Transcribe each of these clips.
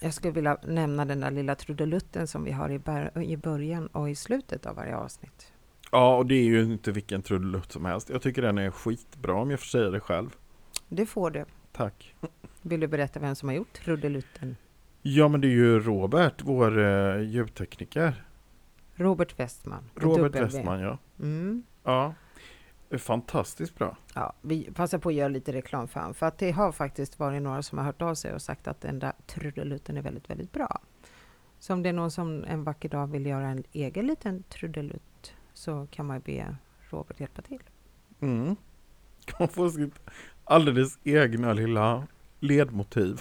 jag skulle vilja nämna den där lilla trudelutten som vi har i, början och i slutet av varje avsnitt. Ja, och det är ju inte vilken trudelutt som helst. Jag tycker den är skitbra om jag får säga det själv. Det får du. Tack. Vill du berätta vem som har gjort trudelutten? Ja, men det är ju Robert, vår uh, ljudtekniker. Robert Westman. Robert Westman, ja. Mm. Ja, fantastiskt bra. Ja, vi passar på att göra lite reklam för honom, för att det har faktiskt varit några som har hört av sig och sagt att den där trudelutten är väldigt, väldigt bra. Så om det är någon som en vacker dag vill göra en egen liten trudelutt så kan man be Robert hjälpa till. Mm. Kan man få sitt alldeles egna lilla ledmotiv.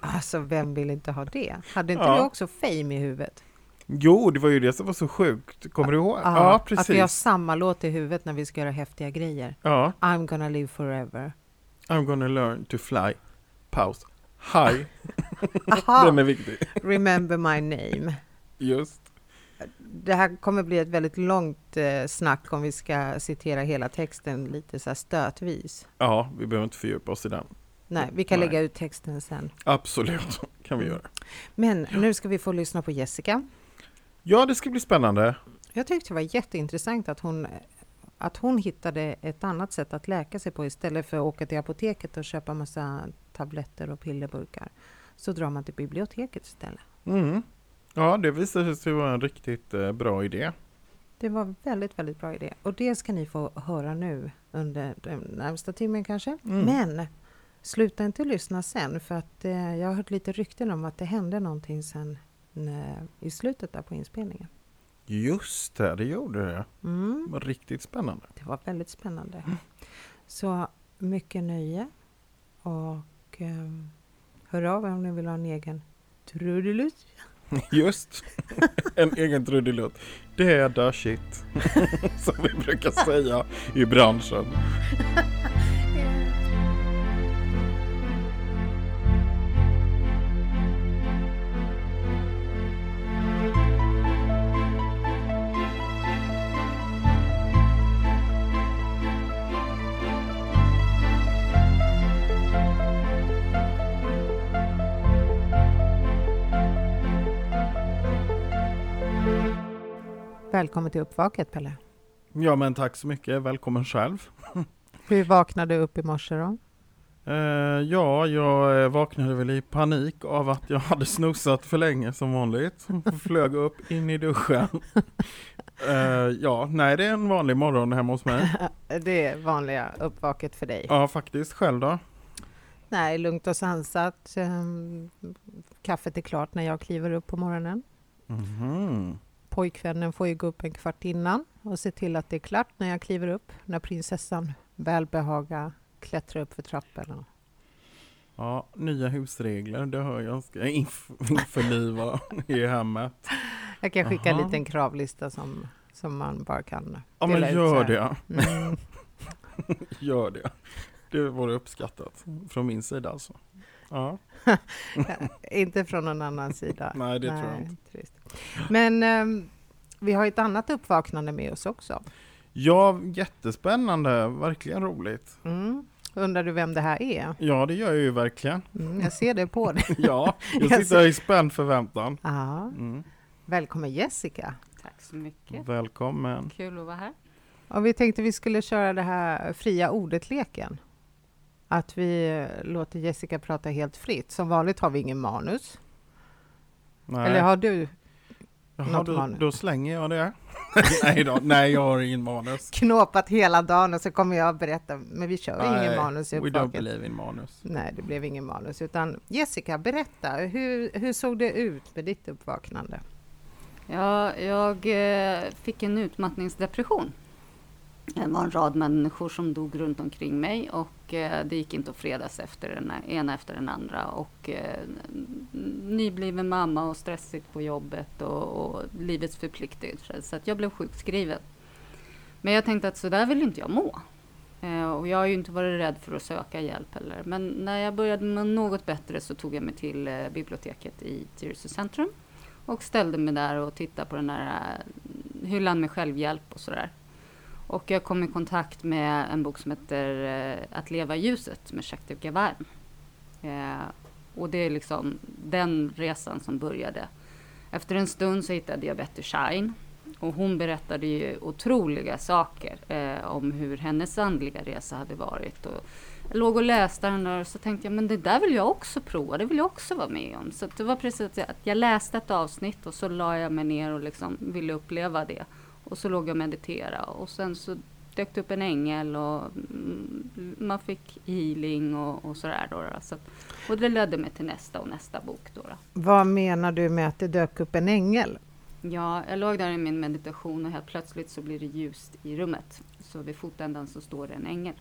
Alltså, vem vill inte ha det? Hade inte Ja. du också fame i huvudet? Jo, det var ju det som var så sjukt. Kommer du ihåg? Ja, Ja, precis. Att vi har samma låt i huvudet när vi ska göra häftiga grejer. Ja, I'm gonna live forever. I'm gonna learn to fly. Paus. Hi. Aha, Den är viktig. remember my name. Just. Det här kommer bli ett väldigt långt eh, snack om vi ska citera hela texten lite så här stötvis. Ja, vi behöver inte fördjupa oss i den. Nej, vi kan Nej. lägga ut texten sen. Absolut, kan vi göra. Men nu ska vi få lyssna på Jessica. Ja, det ska bli spännande. Jag tyckte det var jätteintressant att hon, att hon hittade ett annat sätt att läka sig på istället för att åka till apoteket och köpa massa tabletter och pillerburkar. Så drar man till biblioteket istället. Mm. Ja, det visade sig vara en riktigt eh, bra idé. Det var väldigt, väldigt bra idé. Och det ska ni få höra nu under den närmsta timmen kanske. Mm. Men sluta inte lyssna sen för att eh, jag har hört lite rykten om att det hände någonting sen i slutet där på inspelningen. Just det, det gjorde det. Det Mm, var riktigt spännande. det var väldigt spännande. Så mycket nöje och eh, hör av er om ni vill ha en egen trudelutt. Just. en egen trudelutt. Det är the shit. Som vi brukar säga i branschen. Välkommen till Uppvaket Pelle. Ja, men tack så mycket. Välkommen själv. Hur vaknade du upp i morse då? Eh, ja, jag eh, vaknade väl i panik av att jag hade snosat för länge som vanligt. Flög upp in i duschen. Eh, ja, nej det är en vanlig morgon hemma hos mig. Det är vanliga uppvaket för dig. Ja, faktiskt. Själv då? Nej, lugnt och sansat. Ehm, Kaffet är klart när jag kliver upp på morgonen. Mhm. Pojkvännen får ju gå upp en kvart innan och se till att det är klart när jag kliver upp, när prinsessan väl behagar klättra upp för trappan. Ja, nya husregler, det hör jag ska inf- införliva i hemmet. Jag kan skicka en Aha. liten kravlista som, som man bara kan Ja men dela ut så gör det, Mm. gör det. Det vore uppskattat från min sida alltså. Ja, Inte från någon annan sida. nej det tror jag Nej, inte. trist. Men ehm, vi har ett annat uppvaknande med oss också. Ja, jättespännande, verkligen roligt. Mm. Undrar du vem det här är? Ja, det gör jag ju verkligen. Mm, jag ser det på dig. Ja, jag Jag sitter i spänd förväntan. Ja. Mm. Välkommen Jessica. Tack så mycket. Välkommen. Kul att vara här. Och vi tänkte vi skulle köra det här fria ordet-leken. Att vi eh, låter Jessica prata helt fritt. Som vanligt har vi ingen manus. Nej. Eller har du Jaha, något då, manus? då slänger jag det. nej då, nej jag har ingen manus. knåpat hela dagen och så kommer jag att berätta. Men vi kör ingen Nej, manus i We don't believe in manus. Nej, det blev ingen manus. Utan Jessica, berätta. Hur, hur såg det ut med ditt uppvaknande? Ja, jag eh, fick en utmattningsdepression. Det var en rad människor som dog runt omkring mig och eh, det gick inte att fredas efter den ena efter den andra. Och eh, nybliven mamma och stressigt på jobbet och, och livets förpliktelser. Så att jag blev sjukskriven. Men jag tänkte att så där vill inte jag må. Eh, och jag har ju inte varit rädd för att söka hjälp heller. Men när jag började må något bättre så tog jag mig till eh, biblioteket i Tyresö centrum och ställde mig där och tittade på den där eh, hyllan med självhjälp och sådär. Och jag kom i kontakt med en bok som heter eh, Att leva i ljuset med Jacques de Eh, Och det är liksom den resan som började. Efter en stund så hittade jag Betty Shine och hon berättade ju otroliga saker eh, om hur hennes andliga resa hade varit. Och jag låg och läste den och så tänkte jag, men det där vill jag också prova, det vill jag också vara med om. Så det var precis att jag läste ett avsnitt och så la jag mig ner och liksom ville uppleva det. Och så låg jag och mediterade och sen så dök det upp en ängel och mm, man fick healing och, och sådär. Då, då. Så, och det ledde mig till nästa och nästa bok. Då, då. Vad menar du med att det dök upp en ängel? Ja, jag låg där i min meditation och helt plötsligt så blir det ljust i rummet. Så vid fotändan så står det en ängel.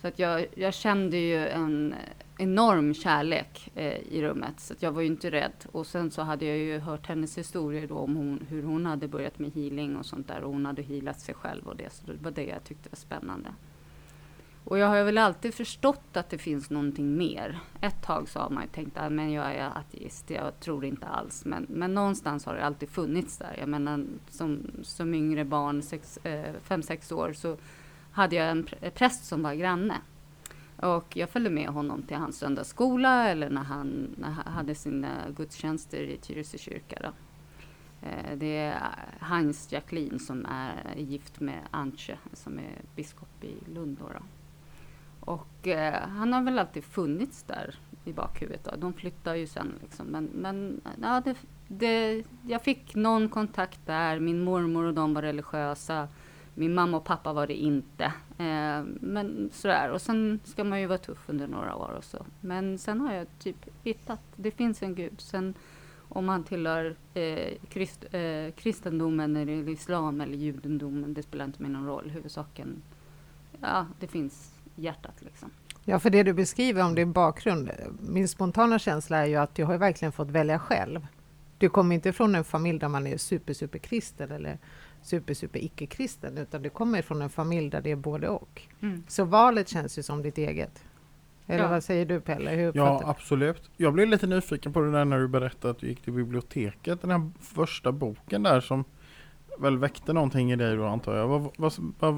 Så att jag, jag kände ju en enorm kärlek eh, i rummet, så att jag var ju inte rädd. Och sen så hade jag ju hört hennes historier då om hon, hur hon hade börjat med healing och sånt där. Och hon hade healat sig själv och det, så det var det jag tyckte var spännande. Och jag har väl alltid förstått att det finns någonting mer. Ett tag så har man ju tänkt att men jag är ateist, jag tror inte alls. Men, men någonstans har det alltid funnits där. Jag menar som, som yngre barn, sex, eh, fem, sex år, så hade jag en präst som var granne. Och jag följde med honom till hans söndagsskola eller när han, när han hade sina gudstjänster i Tyresö kyrka. Då. Eh, det är Heinz Jacqueline som är gift med Antje som är biskop i Lund. Då, då. Och eh, han har väl alltid funnits där i bakhuvudet. Då. De flyttar ju sen liksom. Men, men ja, det, det, jag fick någon kontakt där. Min mormor och de var religiösa. Min mamma och pappa var det inte. Eh, men sådär. Och sen ska man ju vara tuff under några år och så. Men sen har jag typ hittat, det finns en gud. Sen om man tillhör eh, krist, eh, kristendomen eller islam eller judendomen, det spelar inte mig någon roll. Huvudsaken, ja, det finns hjärtat liksom. Ja, för det du beskriver om din bakgrund, min spontana känsla är ju att du har verkligen fått välja själv. Du kommer inte från en familj där man är super, super kristen eller super, super icke-kristen, utan du kommer från en familj där det är både och. Mm. Så valet känns ju som ditt eget. Eller ja. vad säger du Pelle? Hur ja, absolut. Jag blev lite nyfiken på det där när du berättade att du gick till biblioteket. Den här första boken där som väl väckte någonting i dig då antar jag. Vad, vad, vad,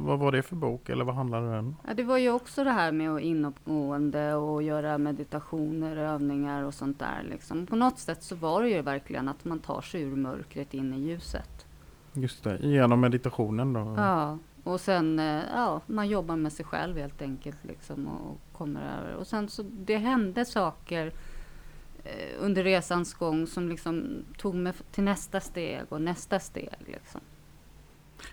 vad var det för bok eller vad handlade den om? Ja, det var ju också det här med att inåtgående och göra meditationer, övningar och sånt där. Liksom. På något sätt så var det ju verkligen att man tar sig ur mörkret in i ljuset. Just det, genom meditationen då? Ja, och sen eh, ja, man jobbar med sig själv helt enkelt liksom och kommer över. Och sen så det hände saker under resans gång som liksom tog mig till nästa steg och nästa steg. Liksom.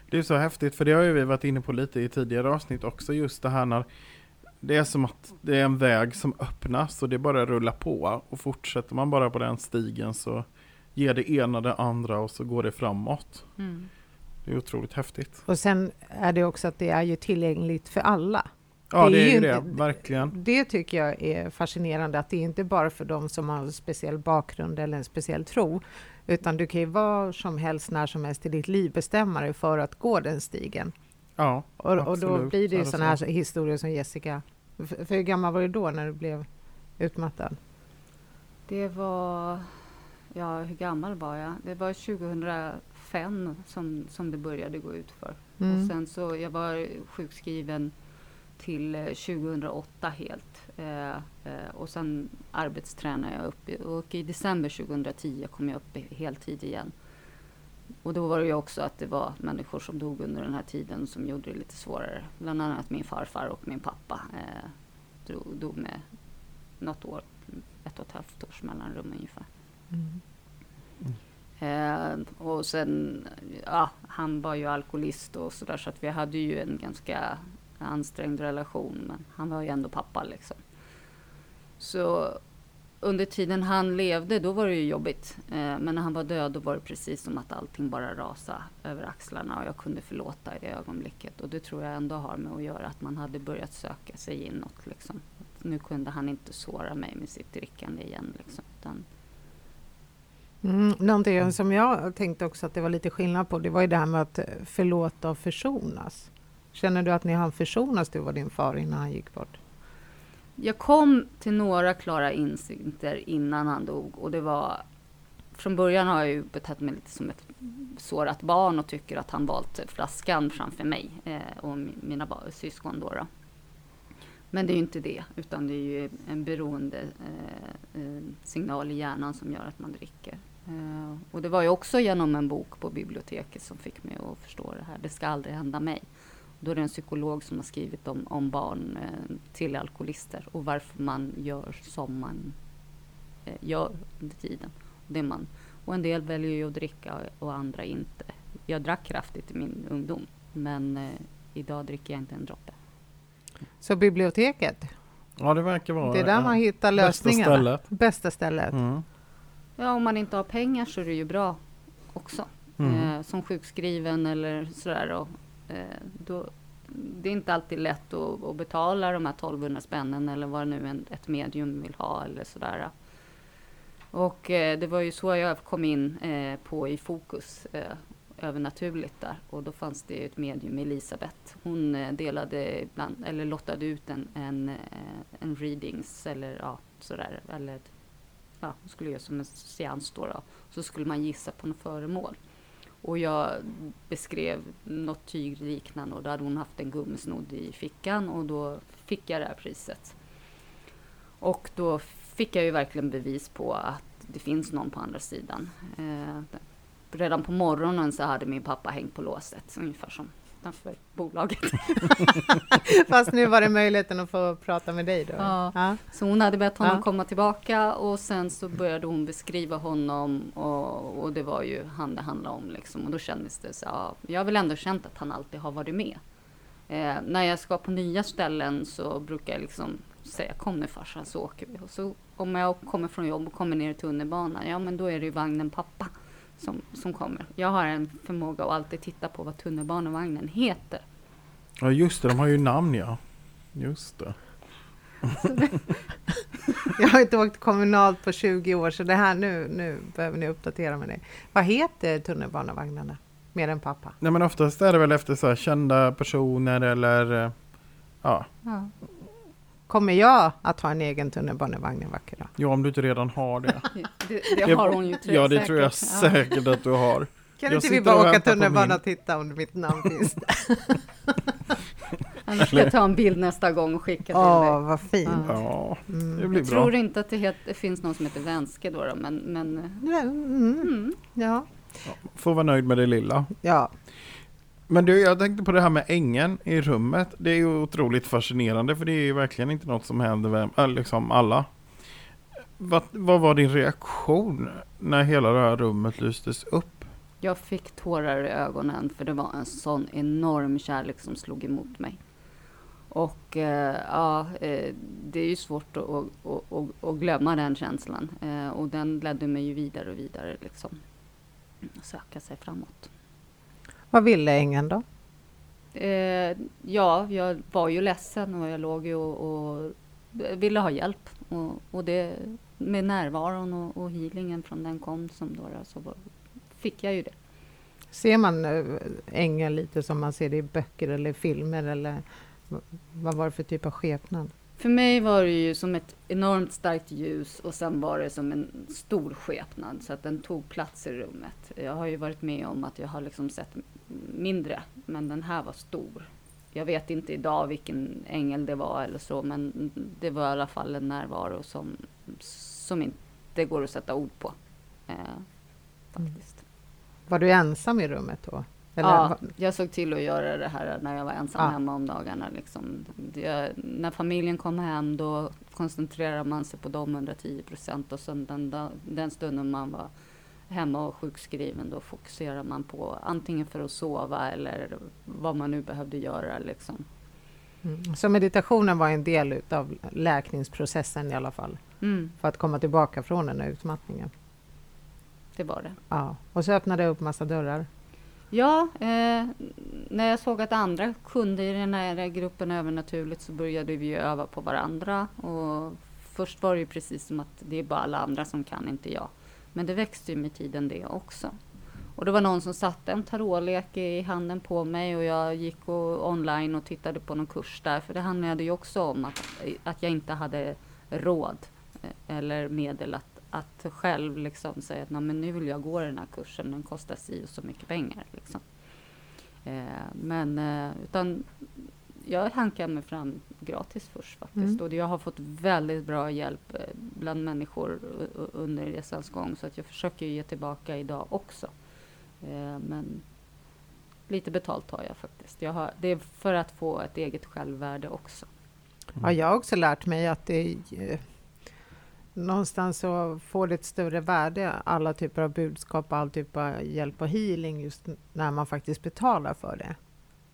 Det är så häftigt, för det har ju vi varit inne på lite i tidigare avsnitt också, just det här när det är som att det är en väg som öppnas och det bara rullar på och fortsätter man bara på den stigen så ger det ena det andra och så går det framåt. Mm. Det är otroligt häftigt. Och sen är det också att det är ju tillgängligt för alla. Ja, det är, det är ju det, inte, verkligen. Det tycker jag är fascinerande, att det är inte bara för de som har en speciell bakgrund eller en speciell tro, utan du kan ju vara som helst, när som helst i ditt liv bestämma dig för att gå den stigen. Ja, och, och då blir det ju sådana här historier som Jessica. För, för hur gammal var du då när du blev utmattad? Det var, ja hur gammal var jag? Det var 2005 som, som det började gå ut för. Mm. Och sen så, jag var sjukskriven till 2008 eh, helt. Eh, eh, och sen arbetstränade jag upp och i december 2010 kom jag upp i heltid igen. Och då var det ju också att det var människor som dog under den här tiden som gjorde det lite svårare. Bland annat min farfar och min pappa eh, dog, dog med något år, ett och ett halvt års mellanrum ungefär. Mm. Eh, och sen, ja, han var ju alkoholist och sådär så att vi hade ju en ganska ansträngd relation, men han var ju ändå pappa liksom. Så under tiden han levde, då var det ju jobbigt. Eh, men när han var död, då var det precis som att allting bara rasade över axlarna och jag kunde förlåta i det ögonblicket. Och det tror jag ändå har med att göra att man hade börjat söka sig inåt. Liksom. Nu kunde han inte såra mig med sitt drickande igen. Liksom, utan Mm, någonting som jag tänkte också att det var lite skillnad på, det var ju det här med att förlåta och försonas. Känner du att ni hann försonas, du och din far innan han gick bort? Jag kom till några klara insikter innan han dog och det var från början har jag ju betett mig lite som ett sårat barn och tycker att han valt flaskan framför mig eh, och mina syskon då, då. Men det är ju inte det, utan det är ju en beroende eh, eh, signal i hjärnan som gör att man dricker. Eh, och det var ju också genom en bok på biblioteket som fick mig att förstå det här. Det ska aldrig hända mig. Då är det en psykolog som har skrivit om, om barn eh, till alkoholister och varför man gör som man eh, gör under tiden. Det man, och en del väljer ju att dricka och andra inte. Jag drack kraftigt i min ungdom, men eh, idag dricker jag inte en droppe. Så biblioteket, Ja, det verkar vara det är där man hittar bästa lösningarna. stället. Bästa stället. Mm. Ja, om man inte har pengar så är det ju bra också. Mm. Eh, som sjukskriven eller sådär. Och, Eh, då, det är inte alltid lätt att, att betala de här 1200 spännen eller vad nu en, ett medium vill ha eller sådär. Och eh, det var ju så jag kom in eh, på i fokus eh, övernaturligt där. Och då fanns det ett medium, Elisabeth. Hon eh, delade ibland, eller lottade ut en, en, eh, en readings eller ja, sådär. Eller ja, hon skulle göra som en seans då, då. Så skulle man gissa på något föremål. Och jag beskrev något tygliknande och då hade hon haft en gummisnodd i fickan och då fick jag det här priset. Och då fick jag ju verkligen bevis på att det finns någon på andra sidan. Eh, redan på morgonen så hade min pappa hängt på låset, ungefär som utanför bolaget. Fast nu var det möjligheten att få prata med dig då? Ja. Ja. Så hon hade bett honom Ja. komma tillbaka och sen så började hon beskriva honom och, och det var ju han det handlade om liksom. Och då kändes det så, ja, jag har väl ändå känt att han alltid har varit med. Eh, när jag ska på nya ställen så brukar jag liksom säga kom nu farsan så åker vi. Och så om jag kommer från jobb och kommer ner i tunnelbanan, ja men då är det ju vagnen pappa som, som kommer. Jag har en förmåga att alltid titta på vad tunnelbanevagnen heter. Ja, just det. De har ju namn, ja. Just det. Jag har inte åkt kommunalt på 20 år så det här nu, nu behöver ni uppdatera med det. Vad heter tunnelbanevagnarna? Mer än pappa? Nej, men oftast är det väl efter så här kända personer eller... eh, Ja, Ja. Kommer jag att ha en egen tunnelbanevagn en vacker dag? ja om du inte redan har det. Det, det har hon ju tror Ja, det tror jag Ja. säkert att du har. Kan Jag inte vi bara åka tunnelbana och titta om mitt namn finns där? Annars ska jag ta en bild nästa gång och skicka till Åh, dig. vad fint! Ja, det Mm. blir Jag bra. tror inte att det, het, det finns någon som heter Vänske då, då men, men Ja, Mm. mm, Ja. Får vara nöjd med det lilla. ja, men du, jag tänkte på det här med ängen i rummet. Det är ju otroligt fascinerande för det är ju verkligen inte något som händer vem, äh, liksom alla. Vad, vad var din reaktion när hela det här rummet lystes upp? jag fick tårar i ögonen för det var en sån enorm kärlek som slog emot mig. Och eh, ja, eh, det är ju svårt att, att, att, att, att glömma den känslan. Eh, och den ledde mig ju vidare och vidare liksom. Söka sig framåt vad ville ängeln då? Eh, ja, jag var ju ledsen och jag låg ju och, och ville ha hjälp. Och, och det, med närvaron och, och healingen från den kom som då, så var, fick jag ju det. Ser man äh, ängeln lite som man ser det i böcker eller filmer eller vad var det för typ av skepnad? För mig var det ju som ett enormt starkt ljus och sen var det som en stor skepnad så att den tog plats i rummet. Jag har ju varit med om att jag har liksom sett mindre, men den här var stor. Jag vet inte idag vilken ängel det var eller så, men det var i alla fall en närvaro som, som inte går att sätta ord på. Eh, faktiskt. Var du ensam i rummet då? Eller, ja, jag såg till att göra det här när jag var ensam Ja. hemma om dagarna. Liksom. Det, när familjen kom hem då koncentrerar man sig på dem 110 procent och sen den, den stunden man var hemma och sjukskriven då fokuserar man på antingen för att sova eller vad man nu behövde göra. Liksom. Mm. Så meditationen var en del utav läkningsprocessen i alla fall? Mm, För att komma tillbaka från den här utmattningen? det var det. Ja. Och så öppnade det upp massa dörrar? Ja, eh, när jag såg att andra kunde i den här gruppen övernaturligt så började vi öva på varandra. Och först var det ju precis som att det är bara alla andra som kan, inte jag. Men det växte ju med tiden det också. Och det var någon som satte en tarotlek i handen på mig och jag gick och, online och tittade på någon kurs där. För det handlade ju också om att, att jag inte hade råd eh, eller medel att, att själv liksom säga att men nu vill jag gå den här kursen, den kostar si och så mycket pengar. Liksom. Eh, men eh, utan jag hankar mig fram gratis först faktiskt. Mm. Och jag har fått väldigt bra hjälp eh, bland människor under resans gång. Så att jag försöker ju ge tillbaka idag också. Eh, Men lite betalt har jag faktiskt. Jag har, det är för att få ett eget självvärde också. Ja, jag har också lärt mig att det eh, någonstans så får det ett större värde, alla typer av budskap, all typ av hjälp och healing, just när man faktiskt betalar för det.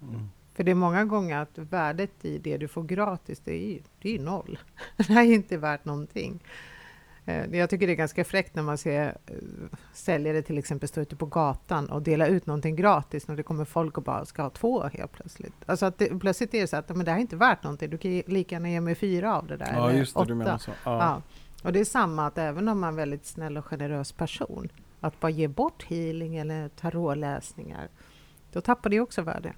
Mm. För det är många gånger att värdet i det du får gratis, det är ju, det är ju noll. Det är inte värt någonting. Eh, Jag tycker det är ganska fräckt när man ser eh, säljare till exempel stå ute på gatan och dela ut någonting gratis när det kommer folk och bara ska ha två helt plötsligt. Alltså att det, plötsligt är det så att men det här är inte värt någonting, du kan lika gärna ge mig fyra av det där. Ja, eller just det, du åtta. menar så. Ja. Ja. Och det är samma att även om man är en väldigt snäll och generös person, att bara ge bort healing eller tarotläsningar, då tappar det också värde.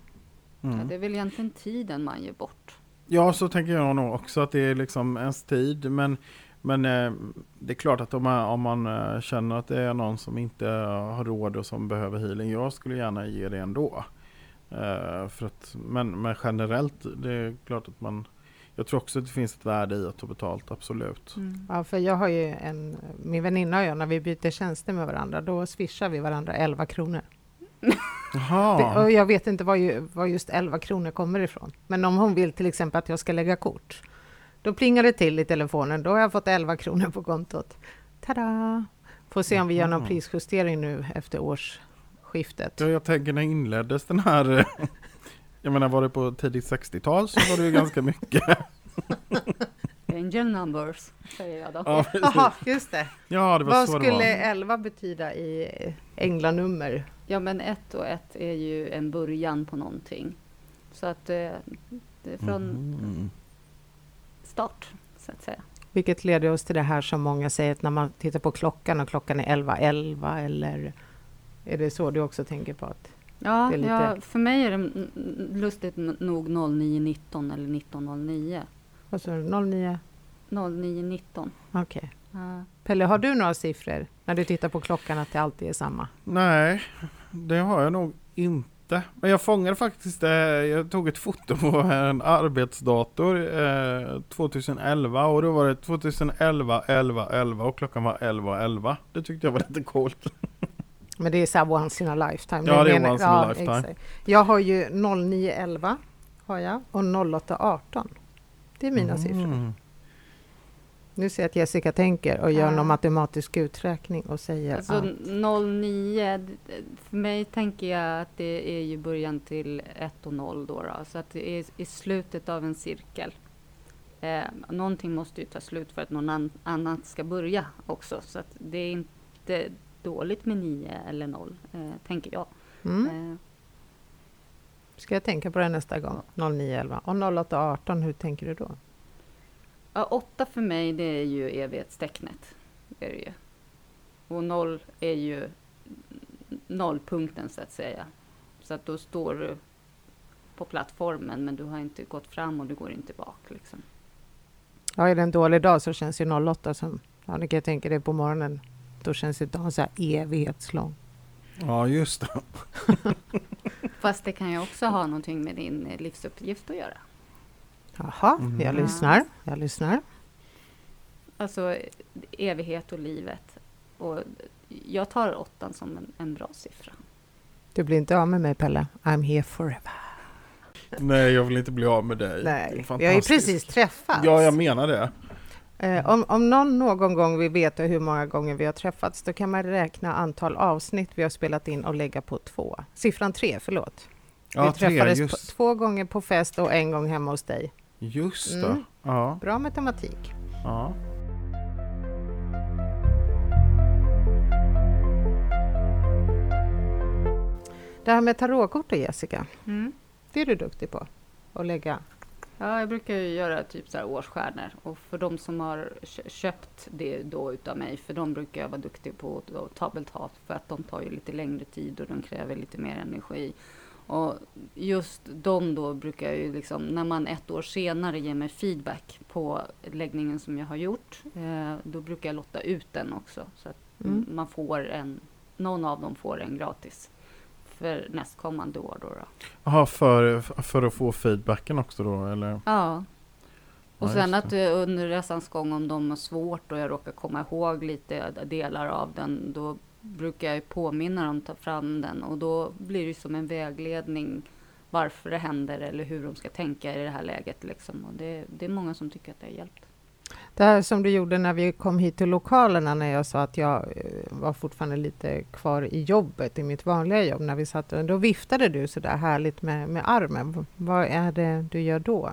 Ja, Mm. det är väl egentligen tiden man ger bort. Ja, så tänker jag nog också att det är liksom ens tid. Men, men eh, det är klart att om man, om man eh, känner att det är någon som inte har råd och som behöver healing, jag skulle gärna ge det ändå. Eh, för att, men, men generellt, det är klart att man jag tror också att det finns ett värde i att ta betalt, absolut. Ja, för jag har ju en, min väninna och jag, när vi byter tjänster med varandra, då swishar vi varandra 11 kronor. Och jag vet inte var, ju, var just 11 kronor kommer ifrån. Men om hon vill till exempel att jag ska lägga kort, då plingar det till i telefonen. Då har jag fått 11 kronor på kontot. Tada! Får se om vi gör någon prisjustering nu efter årsskiftet. ja, jag tänker när inleddes den här eh, Jag menar var det på tidigt 60-tal så var det ju ganska mycket. Angel numbers, säger jag då. Ja. Jaha, just det. ja det var Vad så det skulle var. 11 betyda i änglanummer? Ja, men ett och ett är ju en början på någonting. Så att eh, det är från Mhm. start, så att säga. Vilket leder oss till det här som många säger att när man tittar på klockan och klockan är 11.11 eller är det så du också tänker på? att Ja, Det lite- ja, för mig är det mm, mm, lustigt nog 09.19 eller 19.09. Alltså 09? 09.19. Okej. Ja. Pelle, har du några siffror när du tittar på klockan att det alltid är samma? Nej, det har jag nog inte. Men jag fångade faktiskt, eh, jag tog ett foto på en arbetsdator eh, 2011 och då var det 2011, 11, 11 och klockan var 11, 11. Det tyckte jag var lite coolt. Men det är så här once in a lifetime. Ja, det är once in a lifetime. exakt. Jag har ju 0911 har jag och 0818. Det är mina siffror. Mm. Nu ser jag att Jessica tänker och gör Ja. någon matematisk uträkning och säger Alltså ja. 09, d- för mig tänker jag att det är ju början till 1 och 0 då, då. Så att det är i slutet av en cirkel. Eh, någonting måste ju ta slut för att någon an, annat ska börja också. Så att det är inte dåligt med 9 eller 0, eh, tänker jag. Mm. Eh, Ska jag tänka på det nästa gång? 0911. Och 0818, hur tänker du då? Ja, åtta för mig, det är ju evighetstecknet. Det är det ju. Och noll är ju nollpunkten, så att säga. Så att då står du på plattformen, men du har inte gått fram och du går inte bak. Liksom. Ja, är det en dålig dag så känns ju 08 som... Ja, det kan jag tänka det på morgonen. Då känns ju dagen så här evighetslång. Ja, just det. Fast det kan ju också ha någonting med din eh, livsuppgift att göra. Jaha, Mm. jag Ja. lyssnar. Jag lyssnar. Alltså evighet och livet. Och jag tar åttan som en, en bra siffra. Du blir inte av med mig, Pelle. I'm here forever. Nej, jag vill inte bli av med dig. Nej, vi har ju precis träffats. Ja, jag menar det. Eh, om, om någon någon gång vill veta hur många gånger vi har träffats, då kan man räkna antal avsnitt vi har spelat in och lägga på två. Siffran tre, förlåt. Ja, vi tre, träffades på, just, två gånger på fest och en gång hemma hos dig. just det. Mm. Ja, Bra matematik. ja. Det här med tarotkort Jessica, Mm. det är du duktig på att lägga. Ja, jag brukar ju göra typ så här årsstjärnor. Och för de som har kö- köpt det då utav mig, för de brukar jag vara duktig på att ta betalt. För att de tar ju lite längre tid och de kräver lite mer energi. Och just de då brukar jag ju liksom, när man ett år senare ger mig feedback på läggningen som jag har gjort, eh, då brukar jag lotta ut den också. Så att Mm. man får en, någon av dem får en gratis. För nästkommande år. Då, då. Jaha, för, för att få feedbacken också då eller? Ja. Och Ja, sen att eh, under resans gång om de har svårt och jag råkar komma ihåg lite delar av den, då brukar jag påminna dem ta fram den och då blir det som en vägledning varför det händer eller hur de ska tänka i det här läget. Liksom. Och det, det är många som tycker att det har hjälpt. Det här som du gjorde när vi kom hit till lokalerna när jag sa att jag eh, var fortfarande lite kvar i jobbet, i mitt vanliga jobb, när vi satt Då viftade du så där härligt med, med armen. Vad är det du gör då?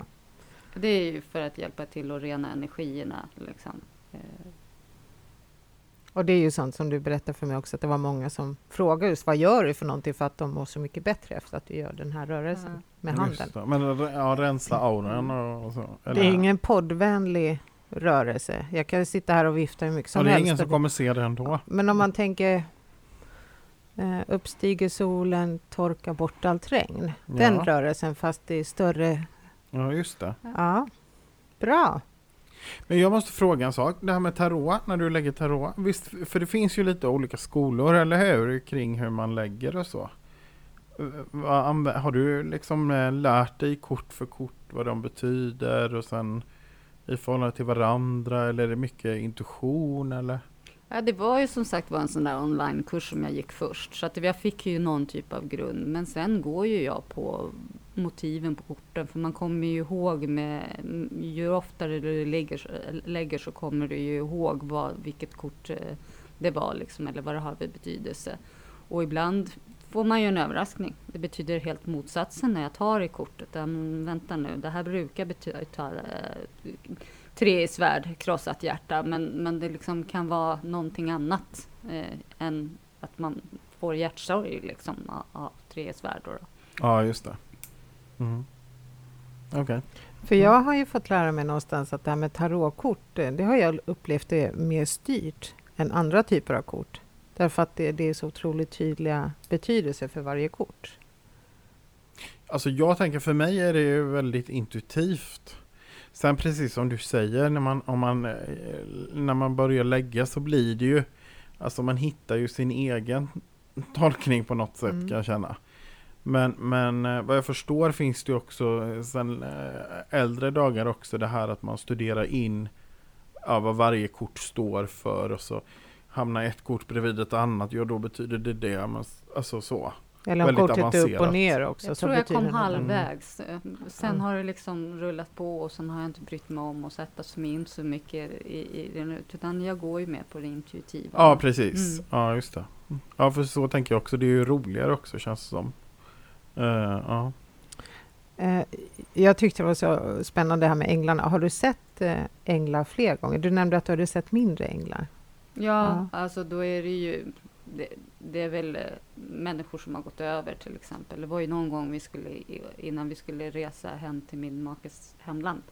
Det är ju för att hjälpa till att rena energierna. Liksom. Eh, Och det är ju sånt som du berättade för mig också, att det var många som frågade just vad gör du för någonting för att de mår så mycket bättre efter att du gör den här rörelsen Ja. med Just handen. det. Men ja, rensa auran och, så? Det eller? är ingen poddvänlig rörelse. Jag kan sitta här och vifta hur mycket Ja, som det är helst. ingen som kommer se det ändå. Men om man tänker eh, uppstiger solen, torka bort allt regn. Den Ja. rörelsen fast det är större. Ja, just det. Ja, bra. Men jag måste fråga en sak. Det här med tarot, när du lägger tarot. Visst, för det finns ju lite olika skolor, eller hur? Kring hur man lägger och så. Eh, Har du liksom eh, lärt dig kort för kort vad de betyder och sen i förhållande till varandra eller är det mycket intuition eller? Ja, det var ju som sagt var en sån där onlinekurs som jag gick först, så att jag fick ju någon typ av grund. Men sen går ju jag på motiven på korten, för man kommer ju ihåg med, ju oftare du lägger, lägger så kommer du ju ihåg vad, vilket kort eh, det var liksom, eller vad det har för betydelse. Och ibland får man ju en överraskning. Det betyder helt motsatsen när jag tar i kortet. Ja, vänta nu, det här brukar betyda eh, tre i svärd, krossat hjärta, men, men det liksom kan vara någonting annat eh, än att man får hjärtsorg liksom, av, av tre i svärd. Då, då. Ja, just det. Mm. Okej. För jag har ju fått lära mig någonstans att det här med tarotkort, eh, det har jag upplevt det mer styrt än andra typer av kort. Därför att det, det är så otroligt tydliga betydelser för varje kort. Alltså jag tänker för mig är det ju väldigt intuitivt. Sen precis som du säger, när man, om man, eh, när man börjar lägga så blir det ju, alltså man hittar ju sin egen tolkning på något sätt Mm. kan jag känna. Men, men eh, vad jag förstår finns det också eh, sen äldre dagar också det här att man studerar in ja, vad varje kort står för och så hamnar ett kort bredvid ett annat, ja då betyder det det. Men, alltså så. Eller om Väldigt kortet är upp och avancerat. ner också. Jag så tror jag kom det något. halvvägs. Eh, Sen Mm. har det liksom rullat på och sen har jag inte brytt mig om att sätta sig in så mycket i, i det. Utan jag går ju med på det intuitiva. Ja, precis. Mm. Ja, just det. Ja, för så tänker jag också. Det är ju roligare också känns det som. Eh, ja. Eh, jag tyckte det var så spännande det här med änglarna. Har du sett eh, änglar fler gånger? Du nämnde att du hade sett mindre änglar. Ja, Ja. alltså då är det ju det, det är väl eh, människor som har gått över till exempel. Det var ju någon gång vi skulle, innan vi skulle resa hem till min makes hemland.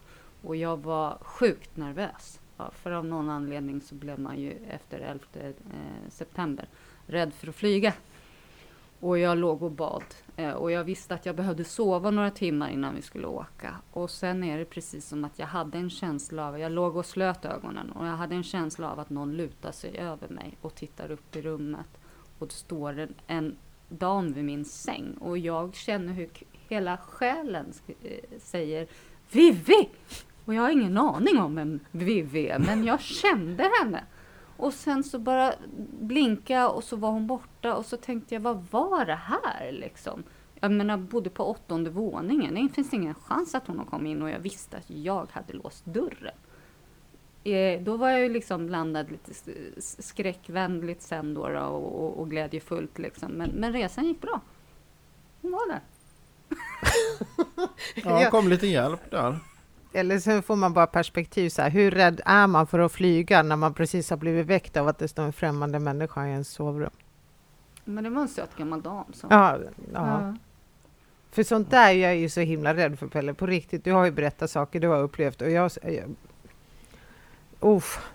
Och jag var sjukt nervös. Ja, för av någon anledning så blev man ju efter 11 eh, september rädd för att flyga. Och jag låg och bad. Eh, och jag visste att jag behövde sova några timmar innan vi skulle åka. Och sen är det precis som att jag hade en känsla av, jag låg och slöt ögonen och jag hade en känsla av att någon lutar sig över mig och tittar upp i rummet. Och det står en, en dam vid min säng och jag känner hur hela själen eh, säger Vivi! Och jag har ingen aning om vem Vivi är, men jag kände henne. Och sen så bara blinka och så var hon borta och så tänkte jag, vad var det här liksom? Jag menar, bodde på åttonde våningen. Det finns ingen chans att hon har kommit in och jag visste att jag hade låst dörren. Eh, då var jag ju liksom blandad lite skräckvänligt sen då, då och, och, och glädjefullt liksom. Men, men resan gick bra. Hon var där. ja, kom lite hjälp där. Eller så får man bara perspektiv så här, hur rädd är man för att flyga när man precis har blivit väckt av att det står en främmande människa i ens sovrum? Men det var en söt gammal dam. Så. Ja, ja. Ja. för sånt där är jag ju så himla rädd för Pelle, på riktigt. Du har ju berättat saker du har upplevt och jag... jag uff.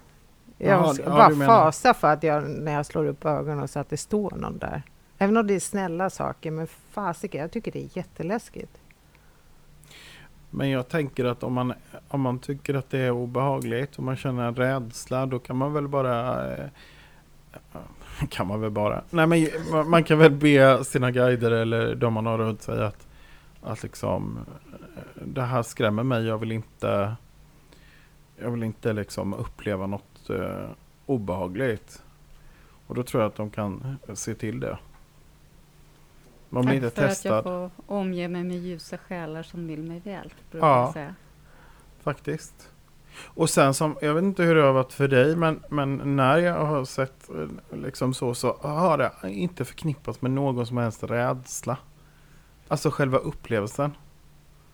jag Jaha, ska ja, bara du menar- fasar för att jag, när jag slår upp ögonen så att det står någon där. Även om det är snälla saker, men fasiken, jag tycker det är jätteläskigt. Men jag tänker att om man, om man tycker att det är obehagligt och man känner en rädsla då kan man väl bara eh, kan man väl bara. Nej men man- kan väl be sina guider eller de man har runt sig att, att liksom eh, det här skrämmer mig. Jag vill inte jag vill inte liksom uppleva något eh, obehagligt. Och då tror jag att de kan eh, se till det. Man blir Tack inte för att testad jag får omge mig med ljusa själar som vill mig väl. Brukar Ja. jag säga. faktiskt. Och sen som, jag vet inte hur det har varit för dig, men, men när jag har sett eh, liksom så, så har det inte förknippats med någon som helst rädsla. Alltså själva upplevelsen.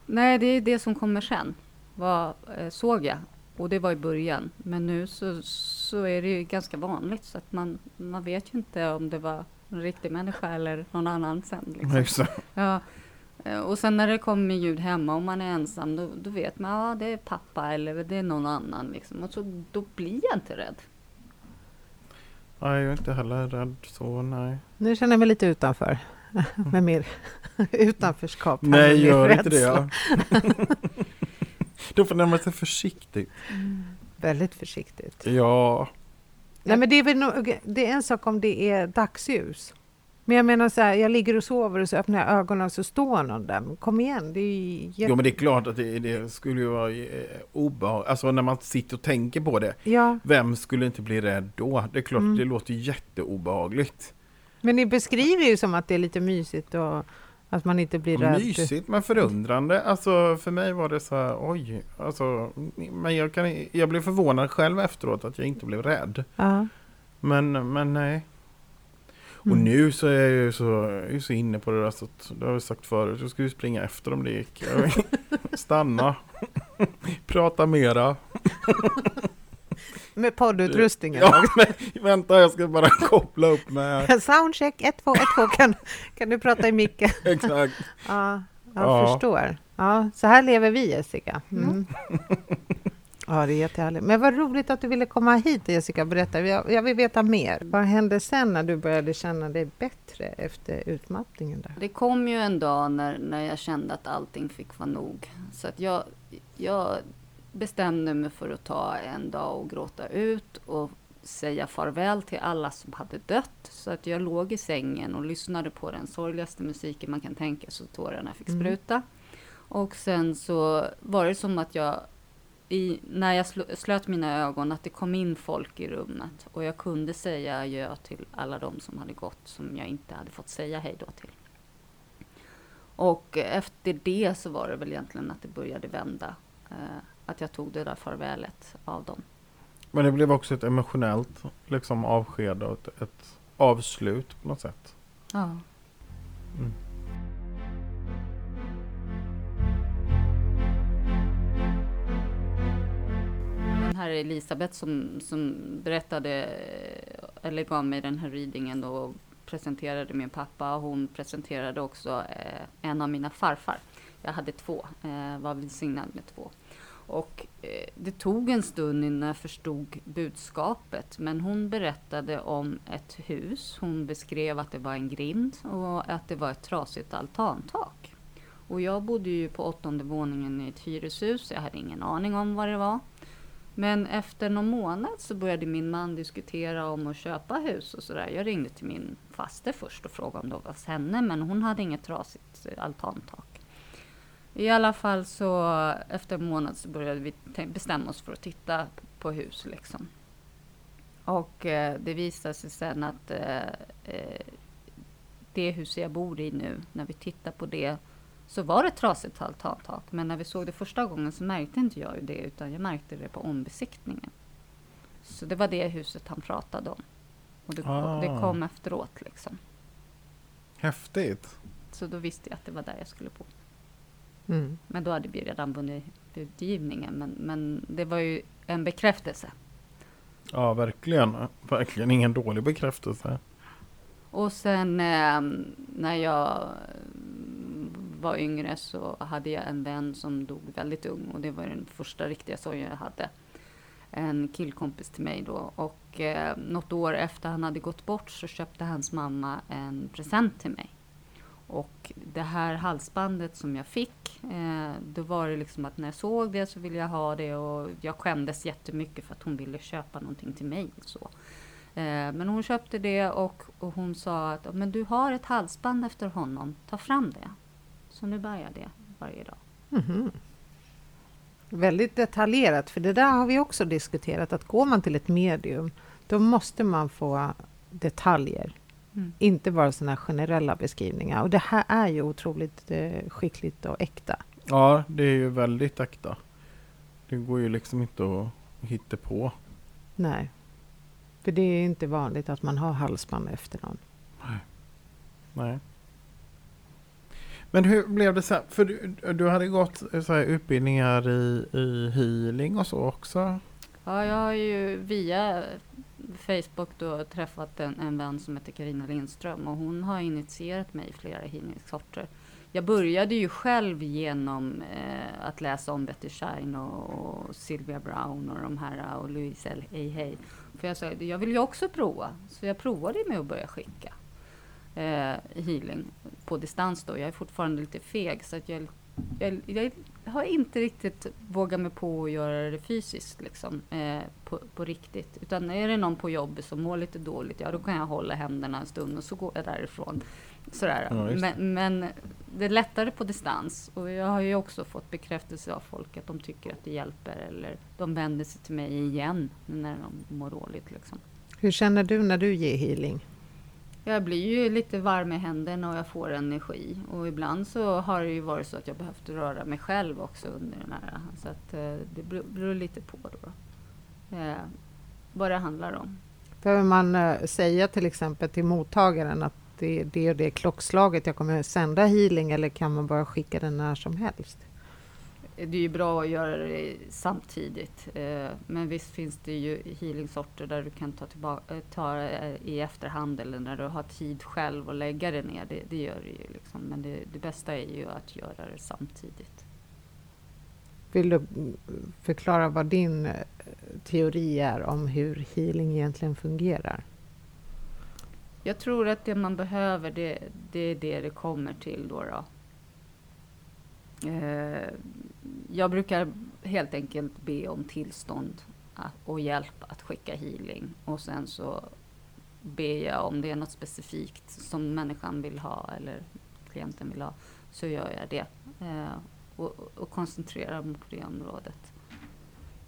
Nej, det är det som kommer sen. Vad eh, såg jag? Och det var i början. Men nu så, så är det ju ganska vanligt så att man, man vet ju inte om det var en riktig människa eller någon annan sen. Liksom. Ja. eh, Och sen när det kommer ljud hemma och man är ensam, då, då vet man att ja, det är pappa eller det är någon annan. Liksom. Och så, då blir jag inte rädd. Nej, jag är inte heller rädd så, nej. Nu känner jag mig lite utanför. med mer utanförskap. Nej, gör inte rädsla. det. Då får närma sig försiktigt. Väldigt försiktigt. Ja, Nej, men det, är väl det är en sak om det är dagsljus. Men jag menar så här, jag ligger och sover och så öppnar jag ögonen och så står någon där. Kom igen, det är ju jo, men det är klart att det, det skulle ju vara eh, obehagligt. Alltså när man sitter och tänker på det. Ja, Vem skulle inte bli rädd då? Det är klart, Mm. det låter jätteobehagligt. men ni beskriver ju som att det är lite mysigt och att man inte blir rädd. Mysigt men förundrande. Alltså för mig var det så här, oj. Alltså, men jag, kan, jag blev förvånad själv efteråt att jag inte blev rädd. Ja. Men, men nej. Och Mm. nu så är jag ju så, jag så inne på det där så att, det har jag sagt förut, jag skulle springa efter om det gick. Stanna. Prata mera. Med poddutrustningen. Ja, men, vänta jag ska bara koppla upp med. Soundcheck 1, 2, 1, 2. Kan, kan du prata i micken? Exakt. Ja, jag Ja. förstår. Ja, så här lever vi Jessica. Mm. Ja, det är jättehärligt. Men vad roligt att du ville komma hit Jessica och berätta. Jag, jag vill veta mer. Vad hände sen när du började känna dig bättre efter utmattningen? Där? Det kom ju en dag när, när jag kände att allting fick vara nog. Så att jag, jag bestämde mig för att ta en dag och gråta ut och säga farväl till alla som hade dött. Så att jag låg i sängen och lyssnade på den sorgligaste musiken man kan tänka så tårarna fick Mm. spruta. Och sen så var det som att jag, i, när jag sl- slöt mina ögon, att det kom in folk i rummet. Och jag kunde säga adjö till alla de som hade gått, som jag inte hade fått säga hej då till. Och efter det så var det väl egentligen att det började vända. Att jag tog det där farvälet av dem. Men det blev också ett emotionellt liksom, avsked och ett, ett avslut på något sätt. Ja. Mm. Den här Elisabeth som, som berättade, eller gav mig den här readingen och presenterade min pappa. Hon presenterade också eh, en av mina farfar. Jag hade två, eh, var välsignad med två. Och eh, det tog en stund innan jag förstod budskapet. Men hon berättade om ett hus. Hon beskrev att det var en grind och att det var ett trasigt altantak. Och jag bodde ju på åttonde våningen i ett hyreshus. Jag hade ingen aning om vad det var. Men efter någon månad så började min man diskutera om att köpa hus och sådär. Jag ringde till min faster först och frågade om det var hos henne, men hon hade inget trasigt altantak. I alla fall så efter en månad så började vi bestämma oss för att titta på hus liksom. Och eh, det visade sig sen att eh, eh, det hus jag bor i nu, när vi tittar på det så var det trasigt altantak. Men när vi såg det första gången så märkte inte jag det utan jag märkte det på ombesiktningen. Så det var det huset han pratade om. Och det, Ah. det kom efteråt liksom. Häftigt. Så då visste jag att det var där jag skulle bo. Mm. Men då hade vi redan vunnit budgivningen. Men, men det var ju en bekräftelse. Ja, verkligen. Verkligen ingen dålig bekräftelse. Och sen eh, när jag mm, var yngre så hade jag en vän som dog väldigt ung och det var den första riktiga sorgen jag hade. En killkompis till mig då och eh, något år efter han hade gått bort så köpte hans mamma en present till mig. Och det här halsbandet som jag fick, eh, då var det liksom att när jag såg det så ville jag ha det och jag skämdes jättemycket för att hon ville köpa någonting till mig. Så. Eh, men hon köpte det och, och hon sa att men du har ett halsband efter honom, ta fram det. Så nu bär jag det varje dag. Mhm. Väldigt detaljerat, för det där har vi också diskuterat, att går man till ett medium, då måste man få detaljer, Mm. inte bara sådana generella beskrivningar. Och det här är ju otroligt eh, skickligt och äkta. Ja, det är ju väldigt äkta. Det går ju liksom inte att hitta på. Nej. För det är inte vanligt att man har halsband efter någon. Nej. Men hur blev det sen? För du, du hade gått eh, så här, utbildningar i, i healing och så också? Ja, jag har ju via Facebook då träffat en, en vän som heter Karina Lindström och hon har initierat mig i flera healingsorter. Jag började ju själv genom eh, att läsa om Betty Shine och, och Sylvia Brown och de här och Louise L. Hay hey. För jag sa, jag vill ju också prova. Så jag provade med att börja skicka eh, healing på distans då. Jag är fortfarande lite feg så att jag, jag, jag har inte riktigt vågat mig på att göra det fysiskt liksom, eh, på, på riktigt. Utan är det någon på jobbet som mår lite dåligt, ja då kan jag hålla händerna en stund och så går jag därifrån. Sådär. Ja, men, men det är lättare på distans. Och jag har ju också fått bekräftelse av folk att de tycker att det hjälper. Eller de vänder sig till mig igen när de mår dåligt. Liksom. Hur känner du när du ger healing? Jag blir ju lite varm i händerna och jag får energi. Och ibland så har det ju varit så att jag behövt röra mig själv också under den här. Så att eh, det beror- lite på då. Eh, vad det handlar om. Behöver man eh, säga till exempel till mottagaren att det är det och det klockslaget jag kommer sända healing eller kan man bara skicka den när som helst? Det är ju bra att göra det samtidigt. Eh, men visst finns det ju healingsorter där du kan ta, tillbaka, ta eh, i efterhand eller när du har tid själv och lägga det ner. Det, det gör det ju liksom. Men det, det bästa är ju att göra det samtidigt. Vill du förklara vad din eh, teori är om hur healing egentligen fungerar? Jag tror att det man behöver, det, det är det det kommer till då. då. Eh, jag brukar helt enkelt be om tillstånd och hjälp att skicka healing. Och sen så ber jag om det är något specifikt som människan vill ha eller klienten vill ha, så gör jag det. Eh, och, och koncentrerar mig på det området.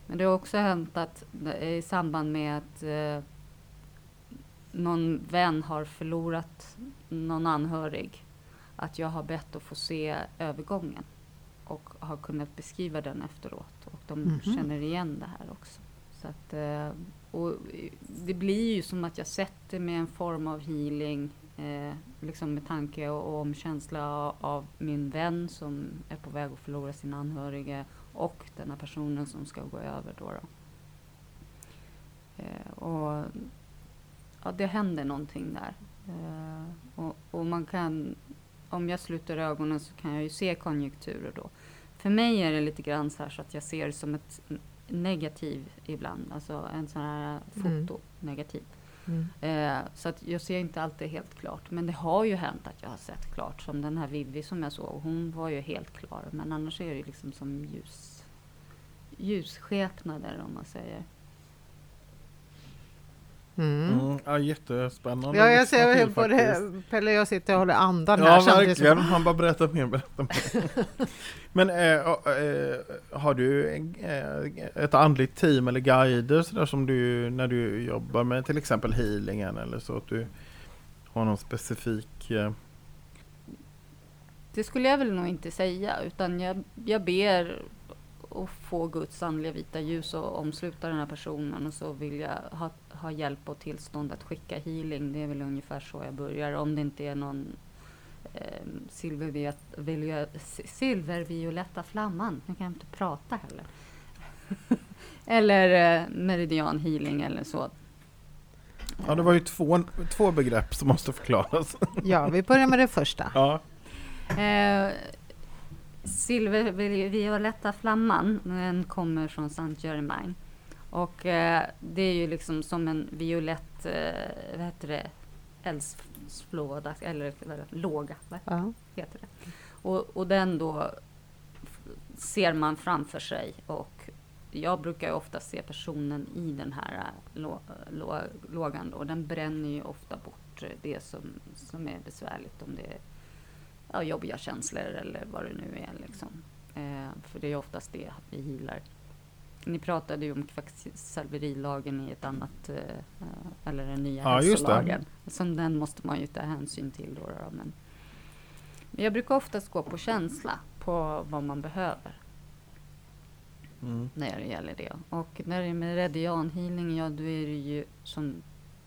Men det har också hänt att eh, i samband med att eh, någon vän har förlorat någon anhörig, att jag har bett att få se övergången och har kunnat beskriva den efteråt. Och de Mhm. känner igen det här också. Så att, eh, och det blir ju som att jag sätter med en form av healing, eh, liksom med tanke och, och omkänsla av, av min vän som är på väg att förlora sin anhöriga och denna personen som ska gå över. Då, då. Eh, och ja, det händer någonting där. Eh, och, och man kan, om jag sluter ögonen så kan jag ju se konjunkturer då. För mig är det lite grann så så att jag ser det som ett negativ ibland, alltså en sån här Mm. foto, negativ. Mm. Eh, så att jag ser inte alltid helt klart. Men det har ju hänt att jag har sett klart. Som den här Vivi som jag såg. Hon var ju helt klar. Men annars är det liksom som ljus, ljusskepnader om man säger. Mm. Mm. Ja, jättespännande. Ja, jag ser till både. Pelle och jag sitter och håller andan här Ja, samtidigt som- verkligen. Han bara berättar mer, berättar mer. Men äh, äh, har du äh, ett andligt team eller guider så där som du när du jobbar med till exempel healingen eller så att du har någon specifik äh, Det skulle jag väl nog inte säga. Utan jag, jag ber att få Guds andliga vita ljus och omsluta den här personen. Och så vill jag ha, ha hjälp och tillstånd att skicka healing. Det är väl ungefär så jag börjar. Om det inte är någon eh, silvervioletta flamman. Nu kan jag inte prata heller. eller eh, meridian healing eller så. Ja det var ju två, två begrepp som måste förklaras. Ja, vi börjar med det första. Ja. Eh, Silvervioletta flamman, den kommer från Saint Germain. Och eh, det är ju liksom som en violett, eh, vad heter det, eldsflåda, eller det, låga, vad heter det? Och, och den då ser man framför sig och jag brukar ju ofta se personen i den här äh, lå, lå, lågan då. Den bränner ju ofta bort det som, som är besvärligt. Om det är ja, jobbiga känslor eller vad det nu är. Liksom. Eh, för det är oftast det vi healar. Ni pratade ju om kvacksalverilagen i ett annat, eh, eller den nya ja, hälsolagen. Som den måste man ju ta hänsyn till. Då, då, men jag brukar oftast gå på känsla, på vad man behöver. Mm. När det gäller det. Och när det är med radianhealing, ja då är det ju som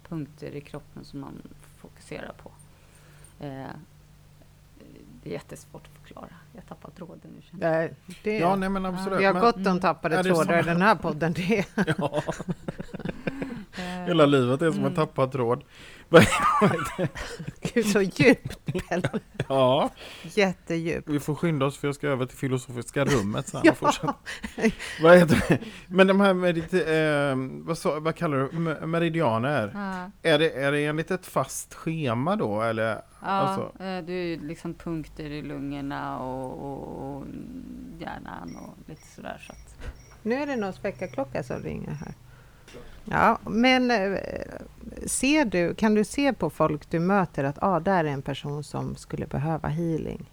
punkter i kroppen som man fokuserar på. Eh, det är jättesvårt att förklara. Jag tappar tråden nu. Det, det, ja, nej, men absolut. Vi har gott om tappade trådar i den här podden. Det. ja. Hela livet är som mm. en tappad tråd. Gud, så djupt Ja. Jättedjupt. Vi får skynda oss för jag ska över till filosofiska rummet sen. ja. vad heter det? Men de här medit eh, vad, så, vad kallar du meridianer? Ja. Är, det, är det enligt ett fast schema då? Eller, ja, alltså? Eh, det är liksom punkter i lungorna och, och, och hjärnan och lite sådär. Så att. Nu är det någon väckarklocka som ringer här. Ja, men eh, ser du, kan du se på folk du möter att ah, där är en person som skulle behöva healing?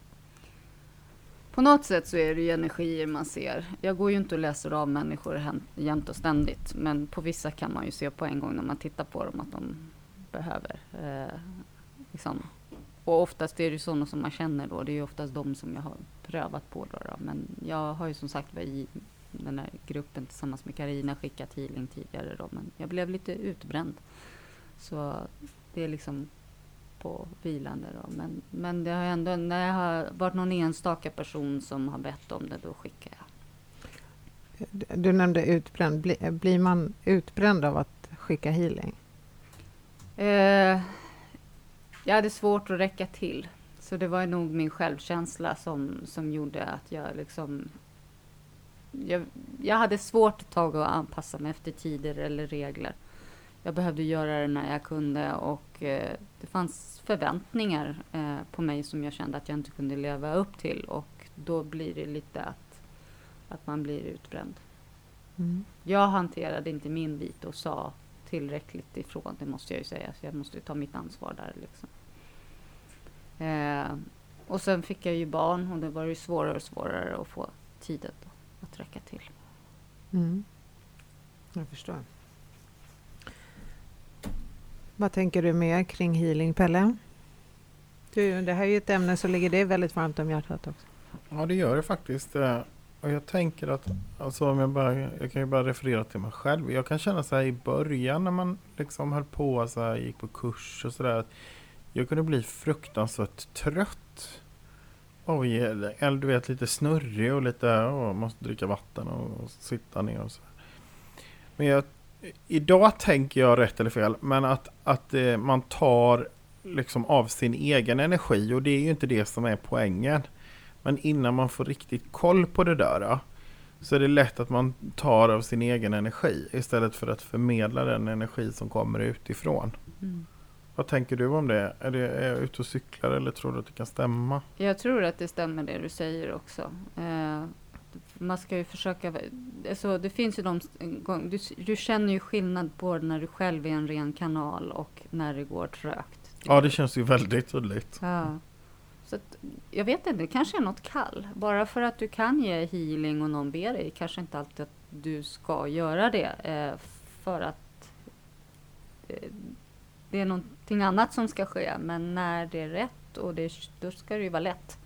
På något sätt så är det ju energier man ser. Jag går ju inte och läser av människor jämt och ständigt, men på vissa kan man ju se på en gång när man tittar på dem att de behöver. Eh, liksom. Och oftast är det ju sådana som man känner då. Det är ju oftast de som jag har prövat på då. då. Men jag har ju som sagt i den här gruppen tillsammans med Karina skickat healing tidigare då, men jag blev lite utbränd. Så det är liksom på vilande då. Men, men det har ändå, när jag har varit någon enstaka person som har bett om det, då skickar jag. Du nämnde utbränd. Blir, blir man utbränd av att skicka healing? Eh, jag hade svårt att räcka till. Så det var nog min självkänsla som, som gjorde att jag liksom jag, jag hade svårt ett tag att anpassa mig efter tider eller regler. Jag behövde göra det när jag kunde och eh, det fanns förväntningar eh, på mig som jag kände att jag inte kunde leva upp till och då blir det lite att, att man blir utbränd. Mm. Jag hanterade inte min bit och sa tillräckligt ifrån, det måste jag ju säga, så jag måste ta mitt ansvar där. Liksom. Eh, och sen fick jag ju barn och det var ju svårare och svårare att få tiden att räcka till. Mm. Jag förstår. Vad tänker du mer kring healing, Pelle? Du, det här är ju ett ämne som ligger dig väldigt varmt om hjärtat också. Ja, det gör det faktiskt. Eh, och jag tänker att, alltså om jag, bara, jag kan ju bara referera till mig själv. Jag kan känna så här i början när man liksom höll på, så här, gick på kurs och sådär. Jag kunde bli fruktansvärt trött Oj, eller du vet lite snurrig och lite, oh, måste dricka vatten och, sitta ner och så. Men jag, idag tänker jag rätt eller fel, men att, att eh, man tar liksom av sin egen energi och det är ju inte det som är poängen. Men innan man får riktigt koll på det där så är det lätt att man tar av sin egen energi istället för att förmedla den energi som kommer utifrån. Mm. Vad tänker du om det? Är, det, är jag ute och cyklar eller tror du att det kan stämma? Jag tror att det stämmer det du säger också. Eh, man ska ju försöka... Alltså, det finns ju de... Du, du känner ju skillnad på när du själv är en ren kanal och när det går trögt. Ja, det känns ju väldigt tydligt. Ja. Så att, jag vet inte, det kanske är något kall. Bara för att du kan ge healing och någon ber dig, kanske inte alltid att du ska göra det. Eh, för att eh, det är någonting annat som ska ske. Men när det är rätt, och det, då ska det ju vara lätt.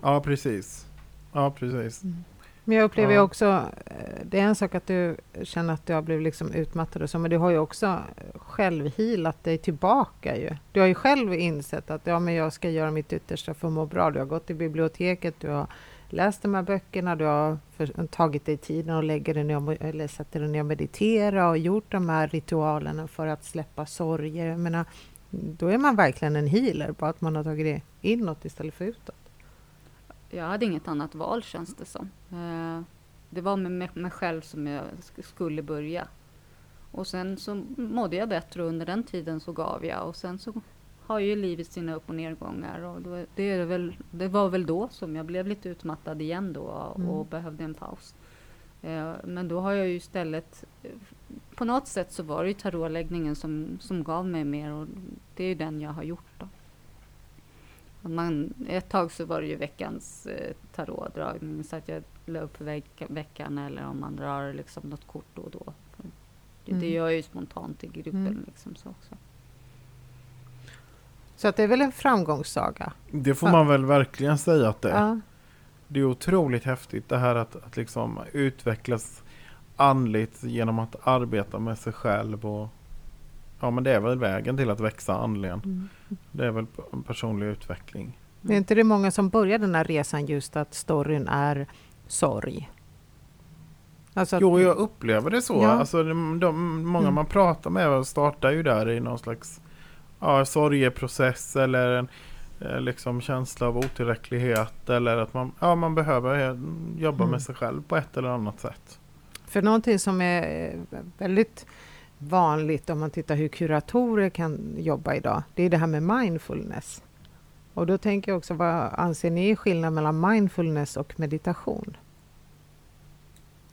Ja, precis. Ja, precis. Mm. Men jag upplever ja. också, eh, det är en sak att du känner att du har blivit liksom utmattad och så, men du har ju också själv healat dig tillbaka ju. Du har ju själv insett att ja, men jag ska göra mitt yttersta för att må bra. Du har gått till biblioteket, du har läst de här böckerna, du har för, tagit dig tiden och lägger dig ner, eller sätter dig ner och meditera och gjort de här ritualerna för att släppa sorger. Jag menar, då är man verkligen en healer, bara att man har tagit det inåt istället för utåt. Jag hade inget annat val känns det som. Eh, det var med mig själv som jag skulle börja. Och sen så mådde jag bättre under den tiden så gav jag och sen så har ju livet sina upp och nedgångar och då, det, är väl, det var väl då som jag blev lite utmattad igen då och mm. behövde en paus. Eh, men då har jag ju istället eh, på något sätt så var det ju tarotläggningen som, som gav mig mer och det är ju den jag har gjort. Då. Man, ett tag så var det ju veckans eh, tarotdragning så att jag la upp veck, veckan eller om man drar liksom något kort då och då. Det, Mm. gör jag ju spontant i gruppen. Mm. Liksom, så också. Så att det är väl en framgångssaga? Det får Ja. man väl verkligen säga att det är. Ja. Det är otroligt häftigt det här att, att liksom utvecklas andligt genom att arbeta med sig själv och Ja men det är väl vägen till att växa andligen. Mm. Det är väl personlig utveckling. Men är inte det många som börjar den här resan just att storyn är sorg? Alltså Jo jag upplever det så. Ja. Alltså, de, de, många Mm. man pratar med startar ju där i någon slags ja, sorgeprocess eller en eh, liksom känsla av otillräcklighet eller att man, ja, man behöver eh, jobba Mm. med sig själv på ett eller annat sätt. För någonting som är eh, väldigt vanligt om man tittar hur kuratorer kan jobba idag, det är det här med mindfulness. Och då tänker jag också, vad anser ni är skillnaden mellan mindfulness och meditation?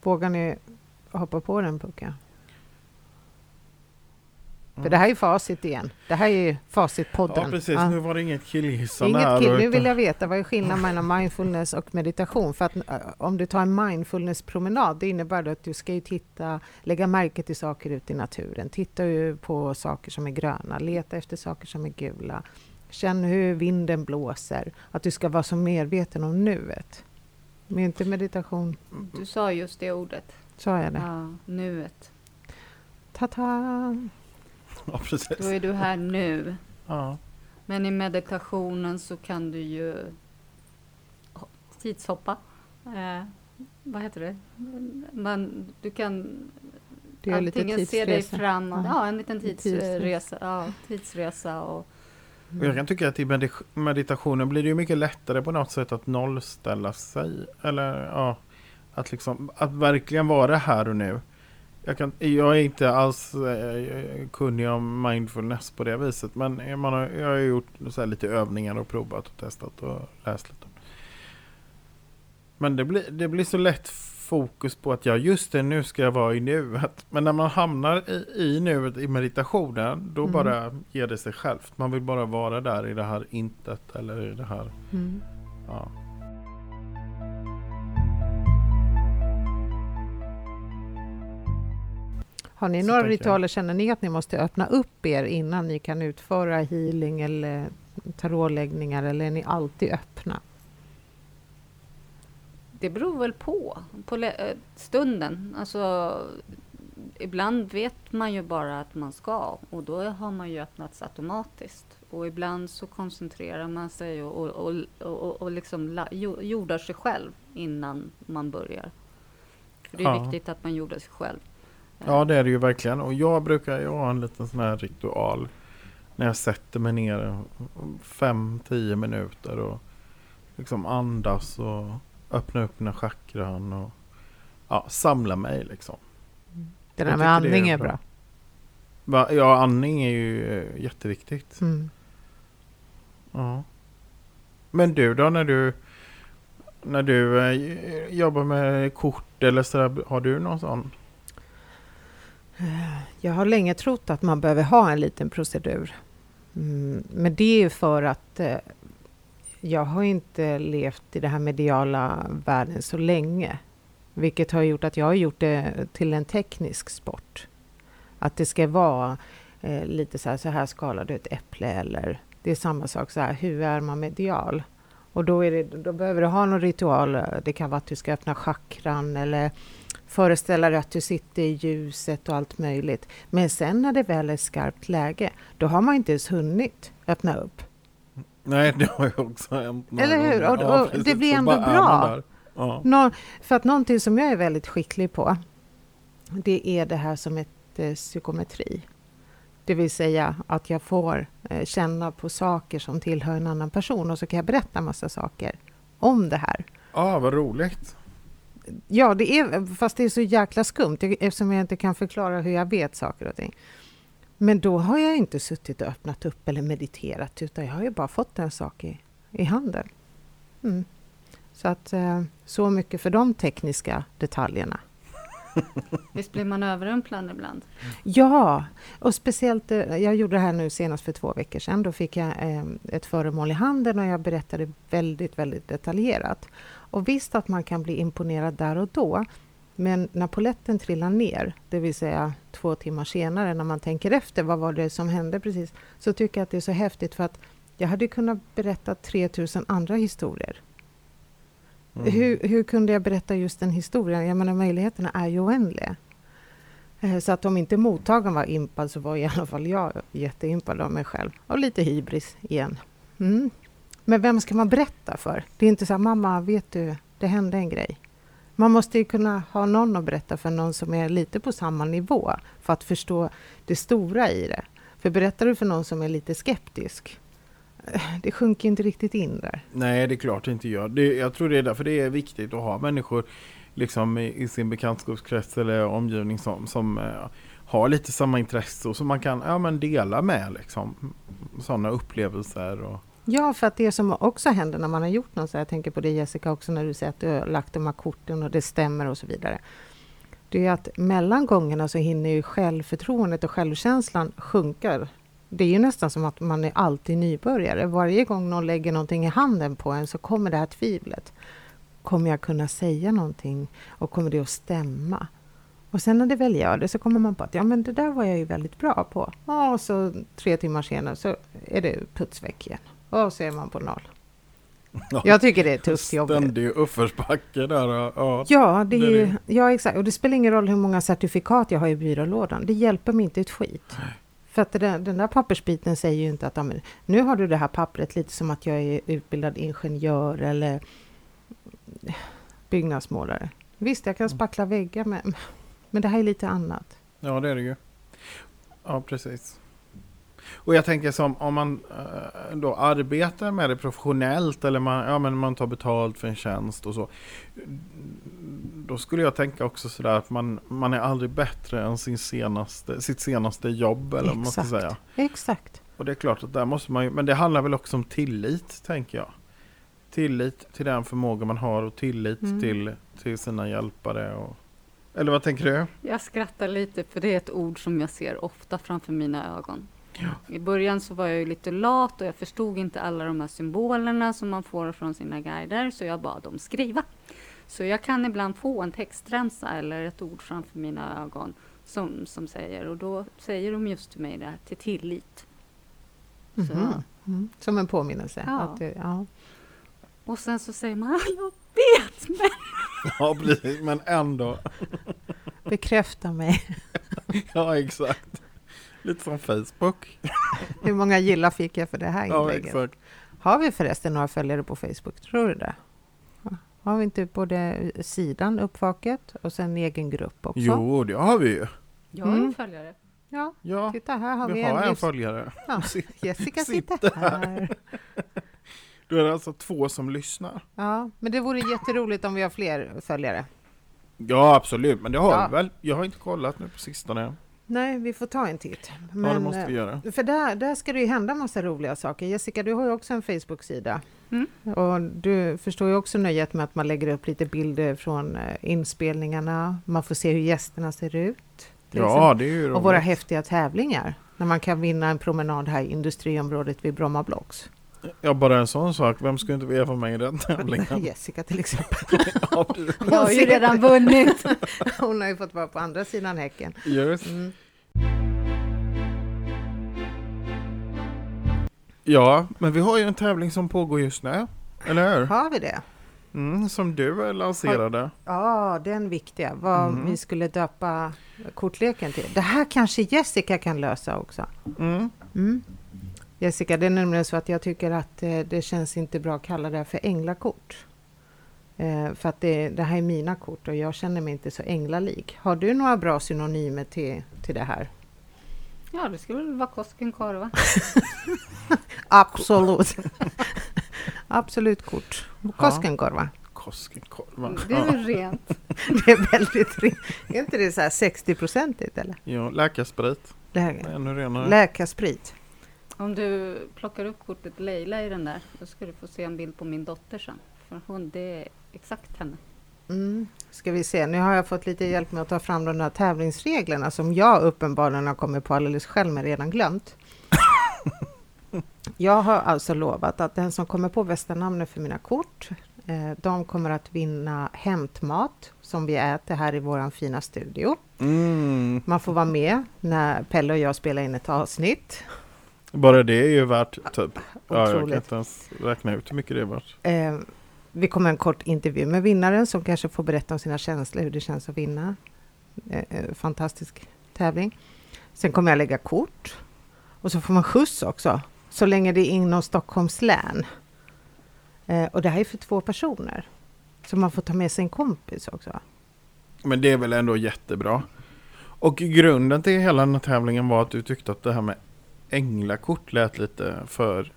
Vågar ni hoppa på den Pucka? För det här är facit igen. Det här är ju facitpodden. Ja precis, Ja. nu var det inget killgissande Inget här. kill. Nu vill jag veta vad är skillnaden mellan mindfulness och meditation? För att om du tar en mindfulness-promenad, det innebär då att du ska ju titta, lägga märke till saker ute i naturen. Titta ju på saker som är gröna, leta efter saker som är gula. Känn hur vinden blåser. Att du ska vara så medveten om nuet. Men inte meditation, Du sa just det ordet. sa jag det? Ja, nuet. Ta-ta! Ja, precis. Då är du här nu. Ja. Men i meditationen så kan du ju ho- tidshoppa. Eh, vad heter det? Man, du kan Det är antingen se dig framåt. Ja. Ja, en liten Tidsresa. tidsresa. Ja, tidsresa och Och Jag kan tycka att i medi- meditationen blir det ju mycket lättare på något sätt att nollställa sig. Eller ja, att liksom att verkligen vara här och nu. Jag, kan, jag är inte alls eh, kunnig om mindfulness på det viset. Men man har, jag har gjort så lite övningar och provat och testat och läst lite. Men det blir, det blir så lätt fokus på att ja just det, nu ska jag vara i nuet. Men när man hamnar i, i nuet i meditationen, då Mm. bara ger det sig självt. Man vill bara vara där i det här intet eller i det här. Mm. Ja. Har ni Så några jag. ritualer, känner ni att ni måste öppna upp er innan ni kan utföra healing eller tarotläggningar eller är ni alltid öppna? det beror väl på, på eh, stunden. Alltså, ibland vet man ju bara att man ska och då har man ju öppnats automatiskt. Och ibland så koncentrerar man sig och, och, och, och, och liksom la, jo- jordar sig själv innan man börjar. För det är Ja. viktigt att man jordar sig själv. Ja, det är det ju verkligen. Och jag brukar ju ha en liten sån här ritual. När jag sätter mig ner 5-10 minuter och liksom andas och öppna upp mina chakran och ja, samla mig liksom. Det Jag där med är andning är bra. bra. Va- Ja, andning är ju eh, jätteviktigt. Mm. Ja. Men du då när du när du eh, jobbar med kort eller sådär, har du någon sån? Jag har länge trott att man behöver ha en liten procedur. Mm. Men det är ju för att eh, jag har inte levt i den här mediala världen så länge. Vilket har gjort att jag har gjort det till en teknisk sport. Att det ska vara eh, lite så här, så här skalar du ett äpple eller det är samma sak så här, hur är man medial? Och då, är det, då behöver du ha någon ritual. Det kan vara att du ska öppna chakran eller föreställa dig att du sitter i ljuset och allt möjligt. Men sen när det väl är skarpt läge, då har man inte ens hunnit öppna upp. Nej, det har jag också hänt Eller hur? Och- och precis. det blir ändå bra. Ja. Nå, för att någonting som jag är väldigt skicklig på, det är det här som heter psykometri. Det vill säga att jag får eh, känna på saker som tillhör en annan person och så kan jag berätta massa saker om det här. Ja, vad roligt. Ja, det är, fast det är så jäkla skumt eftersom jag inte kan förklara hur jag vet saker och ting. Men då har jag inte suttit och öppnat upp eller mediterat utan jag har ju bara fått en sak i, i handen. Mm. Så att eh, så mycket för de tekniska detaljerna. Visst blir man överrumplad ibland? Ja, och speciellt, eh, jag gjorde det här nu senast för två veckor sedan. Då fick jag eh, ett föremål i handen och jag berättade väldigt, väldigt detaljerat. Och visst att man kan bli imponerad där och då, men när poletten trillar ner, det vill säga två timmar senare när man tänker efter, vad var det som hände precis, så tycker jag att det är så häftigt för att jag hade kunnat berätta 3000 andra historier. Mm. Hur, hur kunde jag berätta just den historien? Jag menar, möjligheterna är ju oändliga. Eh, Så att om inte mottagaren var impad så var i alla fall jag jätteimpad av mig själv. Och lite hybris igen. Mm. Men vem ska man berätta för? Det är inte så här, mamma, vet du, det hände en grej. Man måste ju kunna ha någon att berätta för, någon som är lite på samma nivå, för att förstå det stora i det. För berättar du för någon som är lite skeptisk, eh, det sjunker inte riktigt in där. Nej, det är klart det inte gör. Det, jag tror det är därför det är viktigt att ha människor liksom i, i sin bekantskapskrets eller omgivning som, som eh, har lite samma intresse och som man kan ja, men dela med liksom, sådana upplevelser. Och, Ja, för att det som också händer när man har gjort något så här, jag tänker på det Jessica också när du säger att du har lagt de här korten och det stämmer och så vidare. Det är att mellan gångerna så hinner ju självförtroendet och självkänslan sjunka. Det är ju nästan som att man är alltid nybörjare. Varje gång någon lägger någonting i handen på en så kommer det här tvivlet. Kommer jag kunna säga någonting och kommer det att stämma? Och sen när det väl gör det så kommer man på att ja, men det där var jag ju väldigt bra på. Ja, och så tre timmar senare så är det putsväck igen. Och så är man på noll. Ja. Jag tycker det är tufft jobb. Ständig uppförsbacke där. Ja. Ja, det är Det ja, exakt. Och det spelar ingen roll hur många certifikat jag har i byrålådan. Det hjälper mig inte ett skit. För att där, den där pappersbiten säger ju inte att men, nu har du det här pappret lite som att jag är utbildad ingenjör eller byggnadsmålare. Visst, jag kan spackla väggar, men, men det här är lite annat. ja, det är det ju. Ja, precis. Och jag tänker som om man eh, då arbetar med det professionellt eller man, ja, men man tar betalt för en tjänst och så. Då skulle jag tänka också sådär att man, man är aldrig bättre än sin senaste, sitt senaste jobb eller vad man ska Exakt. säga. Exakt. Och det är klart att där måste man ju, men det handlar väl också om tillit tänker jag. Tillit till den förmåga man har och tillit Mm. till, till sina hjälpare. Och, eller vad tänker du? Jag skrattar lite för det är ett ord som jag ser ofta framför mina ögon. I början så var jag ju lite lat och jag förstod inte alla de här symbolerna som man får från sina guider så jag bad dem skriva. Så jag kan ibland få en textremsa eller ett ord framför mina ögon som, som säger och då säger de just till mig det här till tillit. Så. Mhm. Mm. Som en påminnelse. Ja. Att det, ja. Och sen så säger man, "Ja, jag vet men Ja, precis, men ändå. Bekräfta mig. Ja, exakt. Lite som Facebook. Hur många gillar fick jag för det här Ja, inlägget? exakt. Har vi förresten några följare på Facebook? Tror du det? Har vi inte både sidan Uppvaket och sen en egen grupp också? Jo, det har vi ju. jag är Mm. en följare. Ja, Ja, titta här har vi, vi har en livs- följare. Ja, Jessica sitter sitter här. Då är alltså två som lyssnar. Ja, men det vore jätteroligt om vi har fler följare. Ja, absolut. Men det har Ja. vi väl. Jag har inte kollat nu på sistone. Nej, vi får ta en titt. ja, det Men, måste vi eh, göra. För där, där ska det ju hända massa roliga saker. Jessica, du har ju också en Facebook-sida. Mm. Och du förstår ju också nöjet med att man lägger upp lite bilder från eh, inspelningarna. Man får se hur gästerna ser ut. Ja, det är ju exempel. Och våra roligt. häftiga tävlingar. När man kan vinna en promenad här i industriområdet vid Bromma Blocks. Ja, bara en sån sak. Vem skulle inte vilja vara med i den tävlingen? Jessica till exempel. ja. Jag har ju redan vunnit. Hon har ju fått vara på andra sidan häcken. Just. Mm. Ja, men vi har ju en tävling som pågår just nu. Eller hur? Har vi det? Mm, som du lanserade. Ja, den viktiga. Vad Mm. vi skulle döpa kortleken till. Det här kanske Jessica kan lösa också. Mm. Jessica, det är nämligen så att jag tycker att eh, det känns inte bra att kalla det här för änglakort. Eh, för att det, det här är mina kort och jag känner mig inte så änglalik. Har du några bra synonymer till, till det här? Ja, det skulle väl vara Koskenkorva. Absolut. Absolut kort. Koskenkorva. Koskenkorva. Det är väl rent. Det är väldigt ri- Är inte det så här 60-procentigt eller? Ja, läkarsprit. Läkarsprit. Om du plockar upp kortet Leila i den där, då ska du få se en bild på min dotter sen. För hon, det är exakt henne. Mm. Ska vi se, nu har jag fått lite hjälp med att ta fram de här tävlingsreglerna som jag uppenbarligen har kommit på alldeles själv men redan glömt. Jag har alltså lovat att den som kommer på bästa namnet för mina kort, eh, de kommer att vinna hämtmat som vi äter här i vår fina studio. Mm. Man får vara med när Pelle och jag spelar in ett avsnitt. Bara det är ju värt typ, ja, jag kan inte ens räkna ut hur mycket det är värt. Eh, vi kommer en kort intervju med vinnaren som kanske får berätta om sina känslor, hur det känns att vinna. Eh, eh, fantastisk tävling. Sen kommer jag lägga kort. Och så får man skjuts också, så länge det är inom Stockholms län. Eh, och det här är för två personer. Så man får ta med sig en kompis också. Men det är väl ändå jättebra. Och grunden till hela den här tävlingen var att du tyckte att det här med änglakort lät lite för...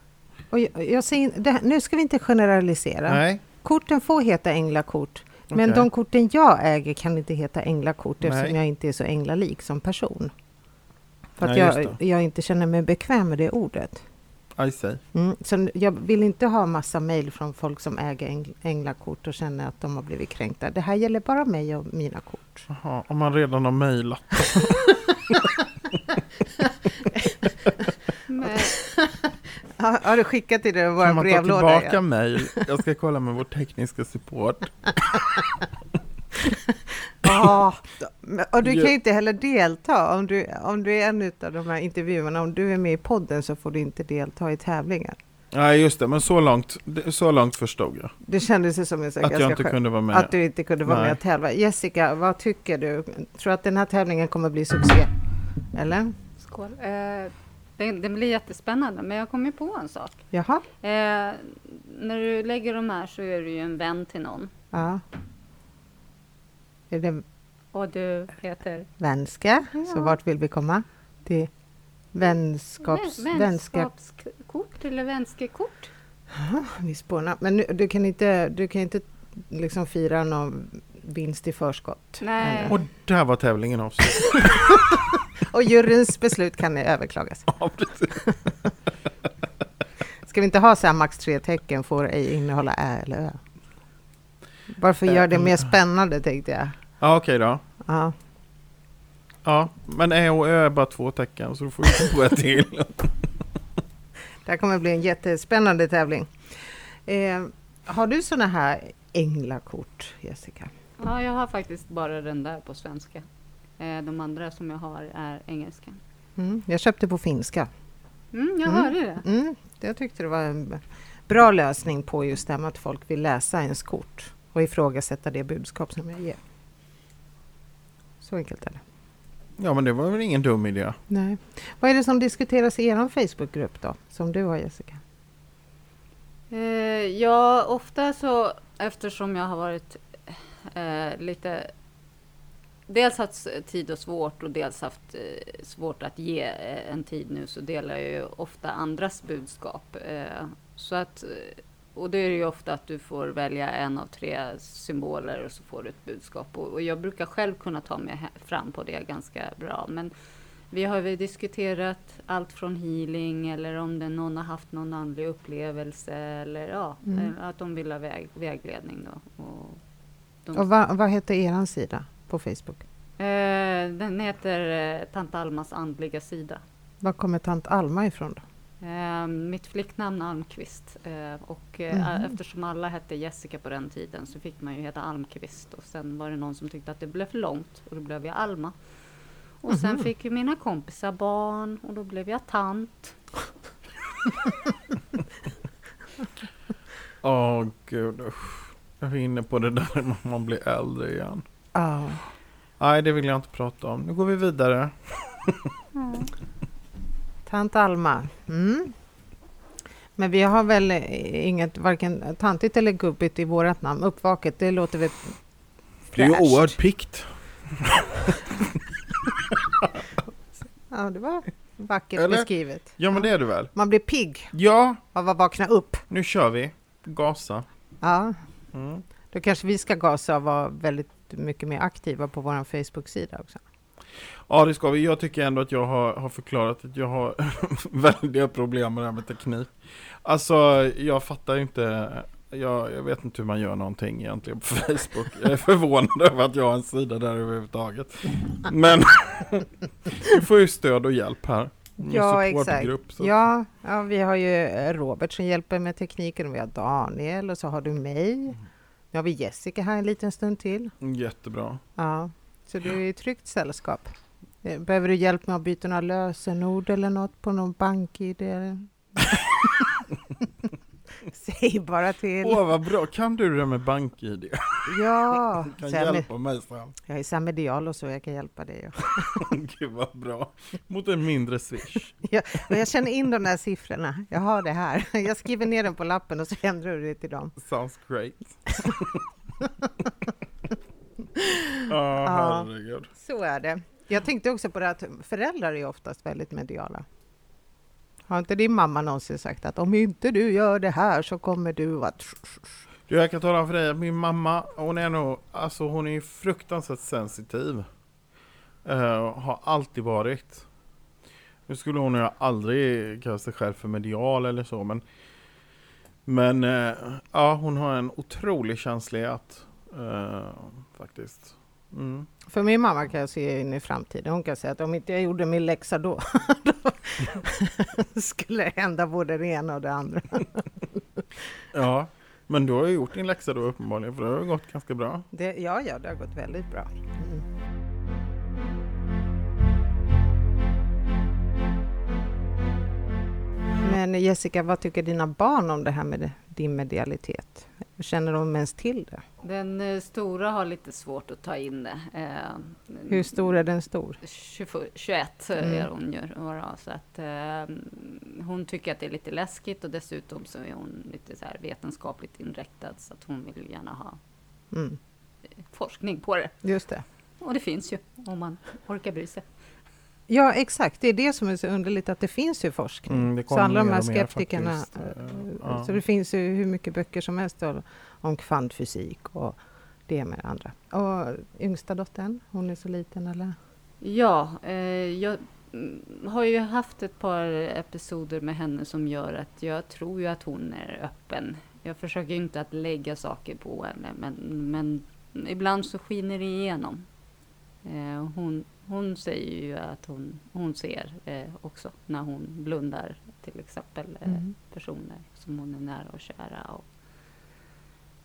Och jag, jag säger, det nu ska vi inte generalisera. Nej, Korten får heta änglakort. Men okej. de korten jag äger kan inte heta änglakort Nej. eftersom jag inte är så änglalik som person. För att Nej, jag, jag inte känner mig bekväm med det ordet. I say. Mm. Så jag vill inte ha massa mejl från folk som äger äng- änglakort och känner att de har blivit kränkta. Det här gäller bara mig och mina kort. Jaha, om man redan har mejlat. Har, du skickat till det i Kan vår man ta brevlåda? tillbaka Ja. mejl? Jag ska kolla med vår tekniska support. Ja, men- och du kan Ja. ju inte heller delta om du, om du är en av de här intervjuerna. Om du är med i podden så får du inte delta i tävlingen. Nej, just det, men så långt, så långt förstod jag. Det kändes ju som en Att jag inte kunde vara med. Att du inte kunde vara Nej. med och tävla. Jessica, vad tycker du? Tror du att den här tävlingen kommer bli succé? Eller? Skål. Eh, det, det blir jättespännande, men jag kom ju på en sak. Jaha? Eh, när du lägger de här så är du ju en vän till någon. Ja. Är det Och du heter? vänska? Så Ja. vart vill vi komma? Till vänskaps... Vän- Vänskap... Vänskapskort eller vänskekort? Vi spånar. Men nu, du kan inte, du kan inte liksom fira någon vinst i förskott. Nej. Eller? Och där var tävlingen avslutad. Och juryns beslut kan överklagas. Ja, precis. Ska vi inte ha så här max tre tecken får ej innehålla ä eller ö? Varför gör det mer spännande tänkte jag. Ja, okej då. Ja. Ja, men ä och ö är bara två tecken, så då får du på ett till. Det här kommer bli en jättespännande tävling. Eh, har du såna här änglakort, Jessica? Ja, jag har faktiskt bara den där på svenska. Eh, de andra som jag har är engelska. Mm, jag köpte på finska. Mm, jag Mm. hörde det. Mm, jag tyckte det var en bra lösning på just det här med att folk vill läsa ens kort och ifrågasätta det budskap som jag ger. Så enkelt är det. Ja, men det var väl ingen dum idé. Nej. Vad är det som diskuteras i er Facebookgrupp då, som du har Jessica? Eh, ja, ofta så eftersom jag har varit eh, lite Dels haft tid och svårt och dels haft eh, svårt att ge eh, en tid nu så delar jag ju ofta andras budskap. Eh, så att, och det är ju ofta att du får välja en av tre symboler och så får du ett budskap. Och, jag brukar själv kunna ta mig fram på det ganska bra. Men vi har väl diskuterat allt från healing eller om det någon har haft någon andlig upplevelse eller ja, Mm. att de vill ha väg, vägledning då. Och de, Och vad, vad heter er sida på Facebook? eh, den heter eh, Tant Almas andliga sida. Var kommer tant Alma ifrån då? Eh, mitt flicknamn är Almqvist eh, och eh, Mhm. eftersom alla hette Jessica på den tiden så fick man ju heta Almqvist och sen var det någon som tyckte att det blev för långt och då blev jag Alma. Och sen Mhm. fick ju mina kompisar barn och då blev jag tant. Åh gud, usch. Jag är inne på det där när man blir äldre igen. Ja. Nej, det vill jag inte prata om. Nu går vi vidare. Tant Alma. Mm. Men vi har väl inget varken tantigt eller gubbigt i vårat namn. Uppvaket, det låter väl Det är ju fräscht. oerhört pikt. Ja, det var vackert Eller? beskrivet. Ja, men det är du väl? Man blir pigg Ja, av att vakna upp. nu kör vi. Gasa. Ja, Mm. då kanske vi ska gasa och vara väldigt mycket mer aktiva på vår Facebook-sida också. Ja, det ska vi. Jag tycker ändå att jag har, har förklarat att jag har väldiga problem med det här med teknik. Alltså, jag fattar inte jag, jag vet inte hur man gör någonting egentligen på Facebook. Jag är förvånad över att jag har en sida där överhuvudtaget. Men vi får ju stöd och hjälp här. Ja, exakt. så att- Ja, ja, vi har ju Robert som hjälper med tekniken och vi har Daniel och så har du mig. Nu har vi Jessica här en liten stund till. Jättebra. Ja, så du är i tryggt sällskap. Eh, Behöver du hjälp med att byta några lösenord eller något på någon bank-id? Säg bara till. Åh vad bra, kan du det med bank-id? Ja, kan så jag, med, hjälpa mig sen. jag är samedial och så, jag kan hjälpa dig. Gud vad bra. Mot en mindre swish. Och jag känner in de där siffrorna. Jag har det här. Jag skriver ner den på lappen och så ändrar du det till dem. Sounds great. Ja, Ja. herregud. Så är det. Jag tänkte också på det att föräldrar är oftast väldigt mediala. Har inte din mamma någonsin sagt att om inte du gör det här så kommer du att... Du, jag kan tala om för dig att min mamma, hon är nog, alltså hon är fruktansvärt sensitiv. Uh, har alltid varit. Nu skulle hon ju aldrig kalla sig själv för medial eller så, men men uh, ja, hon har en otrolig känslighet uh, faktiskt. Mm. För min mamma kan jag se in i framtiden. Hon kan säga att om inte jag gjorde min läxa då, då skulle det hända både det ena och det andra. Ja, men du har ju gjort din läxa då uppenbarligen, för det har gått ganska bra. Det, ja, ja, det har gått väldigt bra. Mm. Men Jessica, vad tycker dina barn om det här med din medialitet? Känner de ens till det? Den eh, stora har lite svårt att ta in det. Eh, Hur stor är den stor? 20, 21 Mm. är hon ju. Så att, eh, hon tycker att det är lite läskigt och dessutom så är hon lite så vetenskapligt inriktad så att hon vill gärna ha Mm, forskning på det. just det. Och det finns ju om man orkar bry sig. Ja, exakt. Det är det som är så underligt, att det finns ju forskning. Mm, det så alla de här skeptikerna... faktiskt. eh, Eh, ja. Så det finns ju hur mycket böcker som helst om- kvantfysik och det med det andra. Och yngsta dottern, hon är så liten eller? Ja, eh, jag mm, har ju haft ett par episoder med henne som gör att jag tror ju att hon är öppen. Jag försöker ju inte att lägga saker på henne, men, men ibland så skiner det igenom. Eh, hon, hon säger ju att hon, hon ser eh, också när hon blundar, till exempel eh, Mm. personer som hon är nära och kära. Och,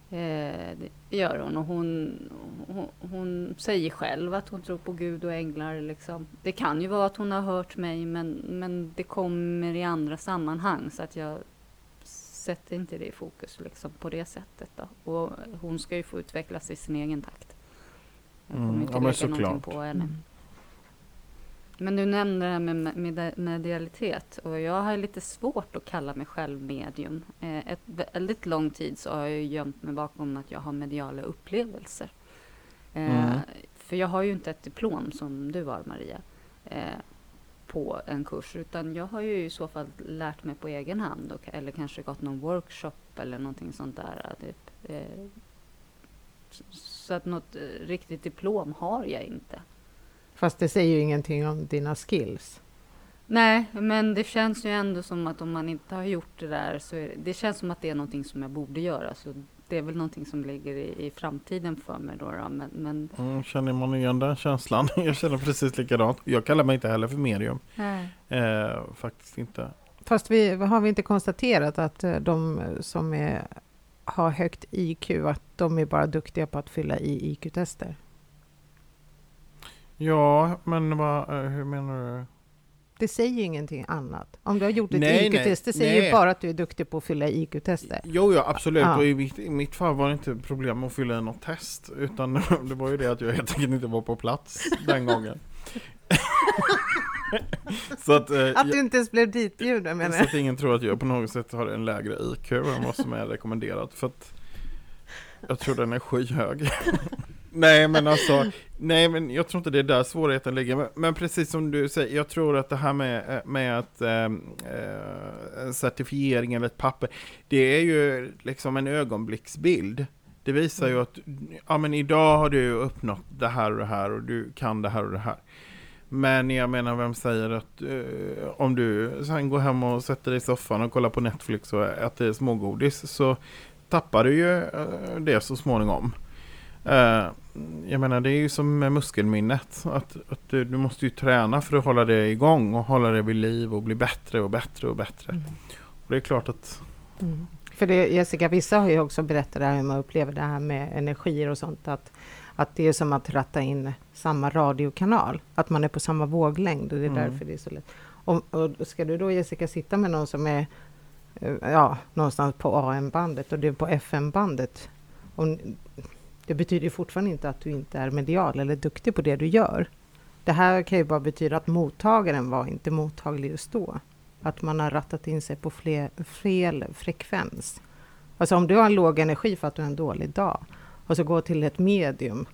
det gör hon och hon, hon, hon säger själv att hon tror på Gud och änglar. Liksom. Det kan ju vara att hon har hört mig men, men det kommer i andra sammanhang så att jag sätter inte det i fokus liksom, på det sättet. Då. Och hon ska ju få utvecklas i sin egen takt. Jag kommer Mm, inte ja, lägga någonting på henne. Mm. Men du nämnde det här med med- med medialitet och jag har lite svårt att kalla mig själv medium. Eh, Ett väldigt lång tid så har jag gömt mig bakom att jag har mediala upplevelser. Eh, Mm. För jag har ju inte ett diplom som du har Maria eh, på en kurs utan jag har ju i så fall lärt mig på egen hand och, eller kanske gått någon workshop eller någonting sånt där. Typ. Så att något eh, riktigt diplom har jag inte. Fast det säger ju ingenting om dina skills. Nej, men det känns ju ändå som att om man inte har gjort det där så är det, det känns som att det är någonting som jag borde göra. Så det är väl någonting som ligger i, i framtiden för mig då. då. Men, men Mm, känner man igen den känslan? Jag känner precis likadant. Jag kallar mig inte heller för medium. nej. Eh, faktiskt inte. Fast vi, har vi inte konstaterat att eh, de som är, har högt IQ, att de är bara duktiga på att fylla i IQ-tester? Ja, men vad, eh, hur menar du? Det säger ju ingenting annat. Om du har gjort ett IQ-test, det nej, säger ju nej. bara att du är duktig på att fylla IQ-tester. Jo, ja absolut. Ja. Och i mitt, i mitt fall var det inte problem att fylla i något test. Utan det var ju det att jag helt enkelt inte var på plats den gången. så att, eh, Att du inte ens blev ditbjuden menar Så jag. att ingen tror att jag på något sätt har en lägre IQ än vad som är rekommenderat. För att jag tror den är skyhög. nej men alltså, nej men jag tror inte det är där svårigheten ligger. Men, men precis som du säger, jag tror att det här med, med att ehm, eh, en certifiering eller ett papper, det är ju liksom en ögonblicksbild. Det visar ju att, ja men idag har du uppnått det här och det här och du kan det här och det här. Men jag menar, vem säger att eh, om du sen går hem och sätter dig i soffan och kollar på Netflix och äter smågodis så tappar du ju eh, det så småningom. Eh, jag menar det är ju som med muskelminnet. Att, att du, du måste ju träna för att hålla det igång och hålla det vid liv och bli bättre och bättre och bättre. Mm. Och det är klart att Mm. För det, Jessica, vissa har ju också berättat det här hur man upplever det här med energier och sånt. Att, att det är som att ratta in samma radiokanal. Att man är på samma våglängd och det är Mm. därför det är så lätt. Och, och ska du då Jessica sitta med någon som är eh, ja, någonstans på AM-bandet och du är på FM-bandet. Det betyder fortfarande inte att du inte är medial eller duktig på det du gör. Det här kan ju bara betyda att mottagaren var inte mottaglig just då. Att man har rattat in sig på fler, fel frekvens. Alltså om du har en låg energi för att du har en dålig dag och så går till ett medium.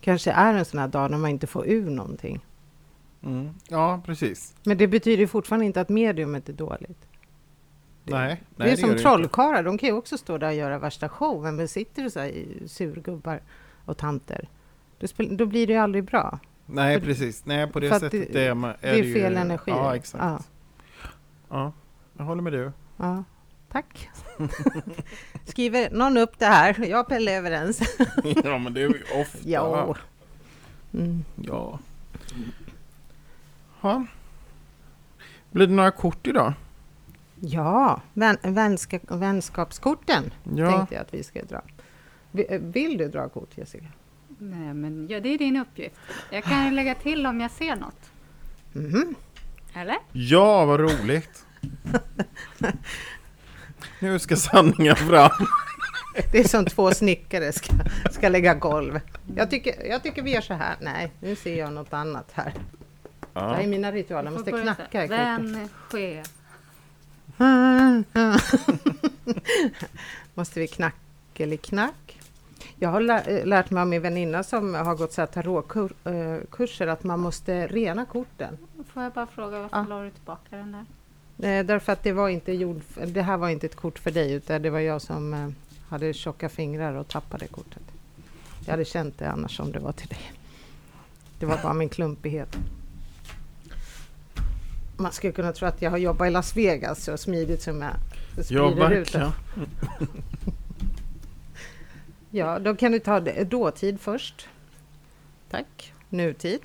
Kanske är en sån här dag när man inte får ur någonting. mm, Ja precis. Men det betyder ju fortfarande inte att mediumet är dåligt. Det, Nej, det är som det trollkarlar, de kan ju också stå där och göra värsta showen. Men sitter du så här i surgubbar och tanter, då, blir det ju aldrig bra. Nej För- precis, nej på det sättet det- är, är det är ju- fel energi. Ja exakt. Ja. Ja. jag håller med du. Ja, tack. Skriver någon upp det här? Jag och Pelle är överens. ja men det är ju ofta. Ja. Mm. Ja. Ha. Blir det några kort idag? Ja, vän, vänska, vänskapskorten Ja. tänkte jag att vi ska dra. Vi- Vill du dra kort Jessica? Nej, men ja, det är din uppgift. Jag kan lägga till om jag ser något. Mhm. Eller? Ja, vad roligt. nu ska sanningen fram. Det är som två snickare ska, ska lägga golv. Jag tycker, jag tycker vi gör så här. Nej, nu ser jag något annat här. Det här Ja. är mina ritualer. Jag måste knacka. Vän, ske. Måste vi knackeliknack? Jag har lä- eh, lärt mig av min väninna som har gått så här tarotkurser att man måste rena korten. Får jag bara fråga varför Ja. la du tillbaka den där? Eh, därför att det var inte gjord, det här var inte ett kort för dig utan det var jag som eh, hade tjocka fingrar och tappade kortet. Jag hade känt det annars om det var till dig. Det var bara min klumpighet. Man skulle kunna tro att jag har jobbat i Las Vegas så smidigt som jag Ja, sprider ut det. verkligen. Ja, då kan du ta det. dåtid först. Tack. Nutid.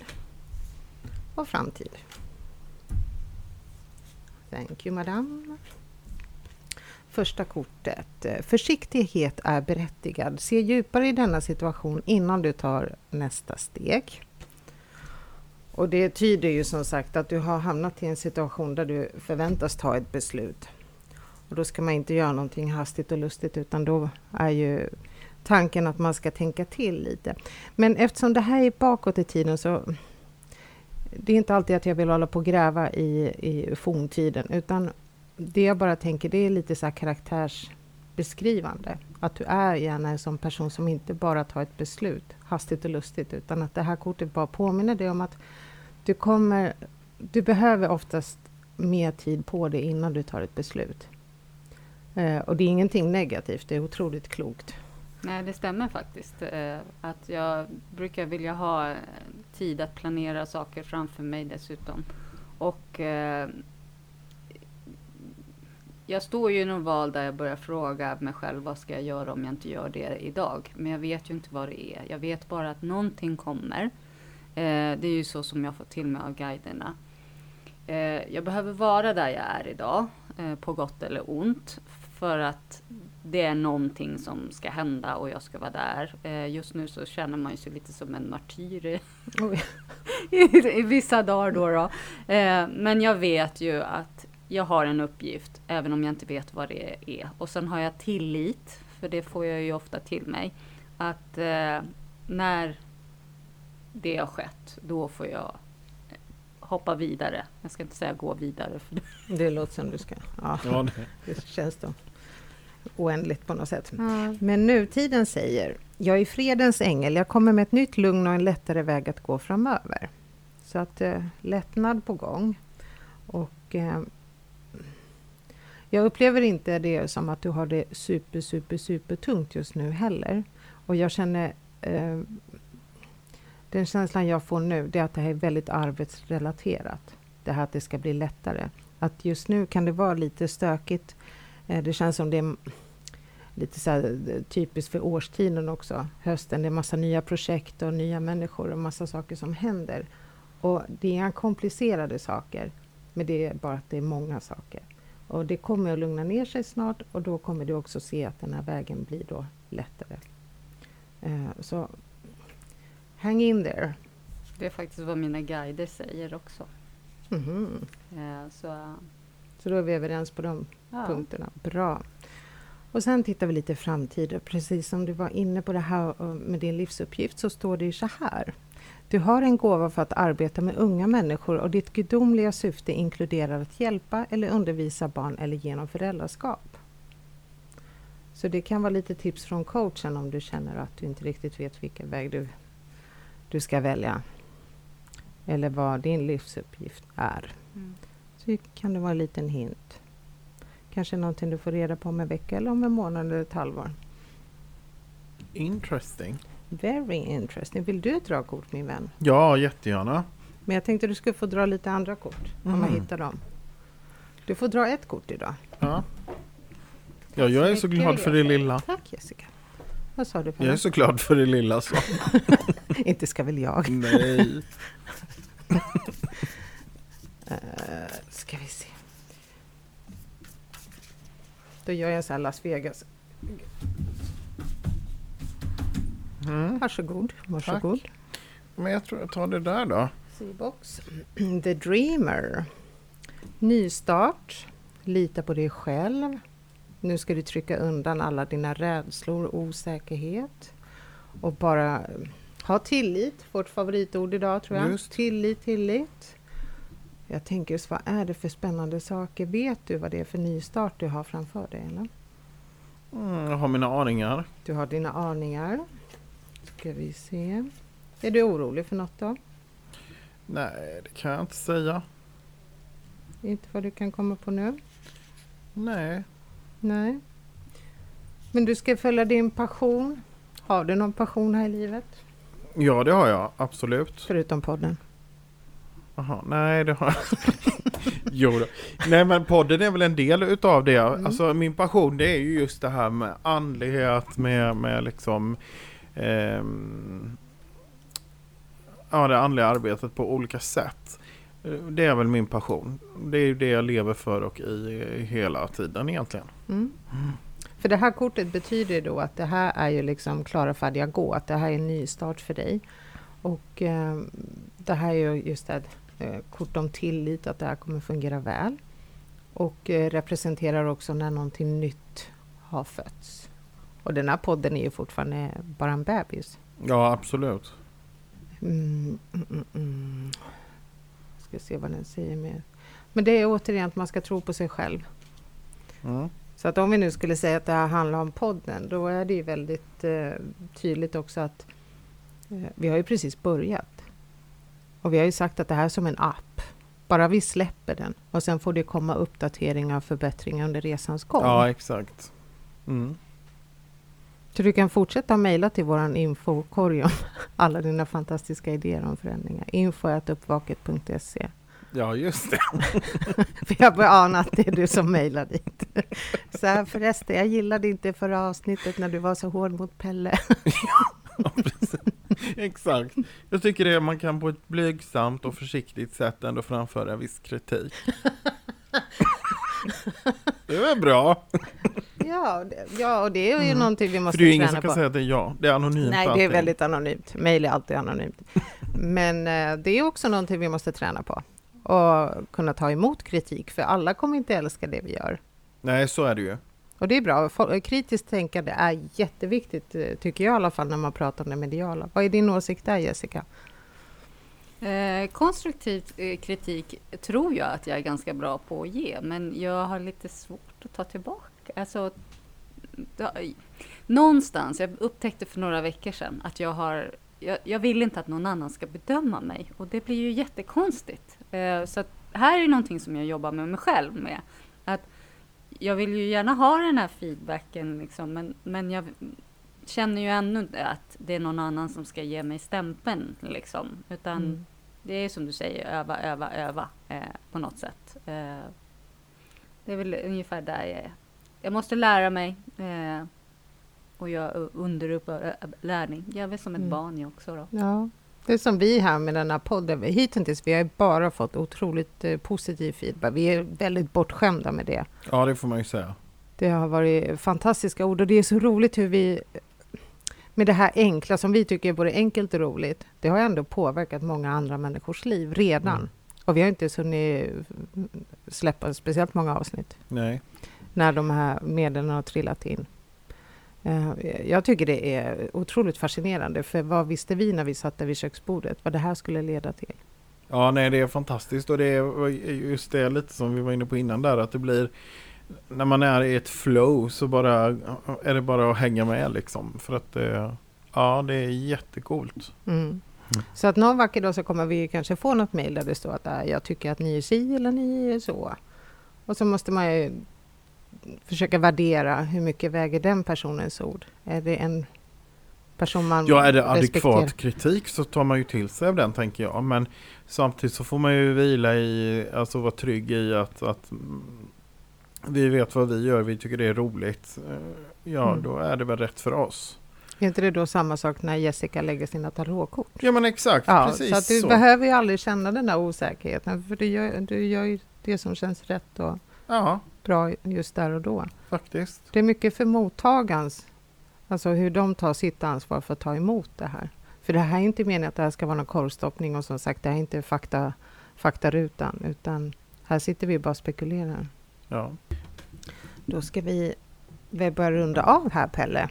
Och framtid. Thank you, madame. Första kortet. Försiktighet är berättigad. Se djupare i denna situation innan du tar nästa steg. Och det tyder ju som sagt att du har hamnat i en situation där du förväntas ta ett beslut. Och då ska man inte göra någonting hastigt och lustigt utan då är ju tanken att man ska tänka till lite. Men eftersom det här är bakåt i tiden så det är inte alltid att jag vill hålla på och gräva i, i forntiden utan det jag bara tänker det är lite så här karaktärsbeskrivande. Att du är gärna en sån person som inte bara tar ett beslut hastigt och lustigt utan att det här kortet bara påminner dig om att du kommer, du behöver oftast mer tid på dig innan du tar ett beslut. Eh, och det är ingenting negativt, det är otroligt klokt. Nej, det stämmer faktiskt. Eh, att jag brukar vilja ha eh, tid att planera saker framför mig dessutom. Och eh, jag står ju i någon val där jag börjar fråga mig själv vad ska jag göra om jag inte gör det idag. Men jag vet ju inte vad det är. Jag vet bara att någonting kommer. Eh, det är ju så som jag får till mig av guiderna. Eh, jag behöver vara där jag är idag, eh, på gott eller ont. För att det är någonting som ska hända och jag ska vara där. Eh, just nu så känner man sig lite som en martyr i, vissa dagar då. då. Eh, men jag vet ju att jag har en uppgift, även om jag inte vet vad det är. Och sen har jag tillit, för det får jag ju ofta till mig, att eh, när det har skett, då får jag hoppa vidare. Jag ska inte säga gå vidare, för det Det låter som du ska... Ja, det känns då oändligt på något sätt. Men nutiden säger, jag är fredens ängel, jag kommer med ett nytt lugn och en lättare väg att gå framöver. Så att eh, lättnad på gång. Och eh, jag upplever inte det som att du har det super, super, super tungt just nu heller. Och jag känner eh, den känslan jag får nu, det är att det här är väldigt arbetsrelaterat. Det här att det ska bli lättare. Att just nu kan det vara lite stökigt. Eh, det känns som det är lite så eh, typiskt för årstiden också. Hösten, det är massa nya projekt och nya människor och massa saker som händer. Och det är inga komplicerade saker, men det är bara att det är många saker. Och det kommer att lugna ner sig snart och då kommer du också se att den här vägen blir då lättare. Eh, så hang in there. Det är faktiskt vad mina guider säger också. Mhm. Eh, så Så då är vi överens på de ja. punkterna. Bra. Och sen tittar vi lite framtid. Precis som du var inne på det här eh, med din livsuppgift så står det ju så här. Du har en gåva för att arbeta med unga människor och ditt gudomliga syfte inkluderar att hjälpa eller undervisa barn eller genom föräldraskap. Så det kan vara lite tips från coachen om du känner att du inte riktigt vet vilken väg du, du ska välja. Eller vad din livsuppgift är. Mm. Så kan det vara en liten hint. Kanske någonting du får reda på om en vecka eller om en månad eller ett halvår. Interesting. Very interesting. Vill du dra kort min vän? Ja, jättegärna. Men jag tänkte du skulle få dra lite andra kort om jag Mm. hittar dem. Du får dra ett kort idag. Ja. ja, jag är så glad för det lilla. Tack Jessica. Vad sa du Jag är så glad för det lilla så. Inte ska väl jag? Nej. Uh, ska vi se. Då gör jag en sån här Las Vegas. Mm. Varsågod. Varsågod. Men jag tror jag tar det där då. C-box. The Dreamer. Nystart. Lita på dig själv. Nu ska du trycka undan alla dina rädslor och osäkerhet. Och bara ha tillit. Vårt favoritord idag tror jag. Just. Tillit, tillit. Jag tänker, så vad är det för spännande saker? Vet du vad det är för nystart du har framför dig? Eller? Mm, jag har mina aningar. Du har dina aningar. Ska vi se. Är du orolig för något då? Nej, det kan jag inte säga. Inte vad du kan komma på nu? Nej. Nej. Men du ska följa din passion. Har du någon passion här i livet? Ja, det har jag. Absolut. Förutom podden. Jaha, nej det har jag Jo då. Nej men podden är väl en del utav det. Mm. Alltså min passion det är ju just det här med andlighet, med, med liksom ehm, Ja det andliga arbetet på olika sätt. Eh, Det är väl min passion. Det är ju det jag lever för och i hela tiden egentligen. Mm. För det här kortet betyder då att det här är ju liksom klara, färdiga, gå. Att det här är en ny start för dig. Och eh, det här är ju just eh, kort om tillit, att det här kommer fungera väl. Och eh, representerar också när någonting nytt har fötts. Och den här podden är ju fortfarande bara en bebis. Ja absolut. Mm, mm, mm, mm. Ska se vad den säger mer. Men det är återigen att man ska tro på sig själv. Mm. Så att om vi nu skulle säga att det här handlar om podden, då är det ju väldigt eh, tydligt också att eh, vi har ju precis börjat. Och vi har ju sagt att det här är som en app. Bara vi släpper den och sen får det komma uppdateringar och förbättringar under resans gång. Ja exakt. Mm. Så du kan fortsätta mejla till vår infokorg om alla dina fantastiska idéer om förändringar. info.uppvaket.se Ja just det. För jag börjar ana att det är du som mejlar dit. Så här, förresten, jag gillade inte förra avsnittet när du var så hård mot Pelle. Ja, precis. Exakt. Jag tycker det man kan på ett blygsamt och försiktigt sätt ändå framföra viss kritik. Det är väl bra? Ja, det, ja och det är ju Mm. någonting vi För måste det är ingen träna som kan på. säga att det är jag. Det är anonymt Nej, det är väldigt anonymt. Mejl är alltid anonymt. Men eh, det är också någonting vi måste träna på. Och kunna ta emot kritik, för alla kommer inte älska det vi gör. Nej, så är det ju. Och det är bra. Kritiskt tänkande är jätteviktigt, eh, tycker jag i alla fall, när man pratar om det mediala. Vad är din åsikt där, Jessica? Eh, konstruktiv eh, kritik tror jag att jag är ganska bra på att ge, men jag har lite svårt att ta tillbaka. Alltså, da, någonstans, jag upptäckte för några veckor sedan att jag har jag, jag vill inte att någon annan ska bedöma mig och det blir ju jättekonstigt. Eh, så att här är någonting som jag jobbar med mig själv med. Att jag vill ju gärna ha den här feedbacken, liksom, men, men jag känner ju ännu inte att det är någon annan som ska ge mig stämpeln. Liksom. Utan Mm. det är som du säger, öva, öva, öva eh, på något sätt. Eh, det är väl ungefär där jag är. Jag måste lära mig. Eh, och jag är underupplärning. Jag är väl som ett Mm. barn jag också då. Ja, det är som vi här med den här podden. Hittills vi har bara fått otroligt eh, positiv feedback. Vi är väldigt bortskämda med det. Ja, det får man ju säga. Det har varit fantastiska ord och det är så roligt hur vi med det här enkla som vi tycker är både enkelt och roligt. Det har ändå påverkat många andra människors liv redan. Mm. Och vi har inte hunnit släppa speciellt många avsnitt Nej. när de här medlen har trillat in. Eh, Jag tycker det är otroligt fascinerande, för vad visste vi när vi satt där vid köksbordet, vad det här skulle leda till? Ja, nej det är fantastiskt och det är just det lite som vi var inne på innan där att det blir när man är i ett flow så bara är det bara att hänga med liksom för att det, ja det är jättecoolt. Mm. Så att någon vacker dag så kommer vi kanske få något mejl där det står att äh, jag tycker att ni är si eller ni är så. Och så måste man ju försöka värdera hur mycket väger den personens ord. Är det en person man Ja, är det respekterar? adekvat kritik så tar man ju till sig av den tänker jag. Men samtidigt så får man ju vila i, alltså vara trygg i att, att vi vet vad vi gör, vi tycker det är roligt. Eh, Ja, Mm. då är det väl rätt för oss. Är inte det då samma sak när Jessica lägger sina tarotkort? Ja men exakt, Ja, precis så att du så. behöver ju aldrig känna den där osäkerheten, för du gör, du gör ju det som känns rätt och Ja, bra just där och då. faktiskt. Det är mycket för mottagans, alltså hur de tar sitt ansvar för att ta emot det här. För det här är inte meningen att det här ska vara någon korvstoppning och som sagt, det här är inte fakta, faktarutan, utan här sitter vi bara och spekulerar. Ja. Då ska vi väl börja runda av här, Pelle.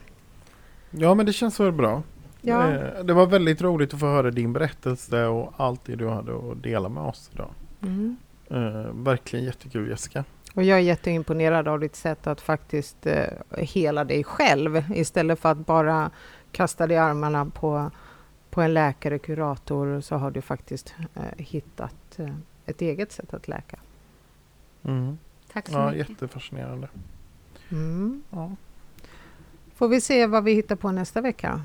ja, men det känns väl bra. Ja, Eh, Det var väldigt roligt att få höra din berättelse och allt det du hade att dela med oss idag. mm. Eh, verkligen jättekul Jessica. Och jag är jätteimponerad av ditt sätt att faktiskt eh, hela dig själv, istället för att bara kasta dig i armarna på, på en läkare, kurator, så har du faktiskt eh, hittat eh, ett eget sätt att läka. Mm. Tack så Ja, mycket. jättefascinerande. Mm. Ja. Får vi se vad vi hittar på nästa vecka?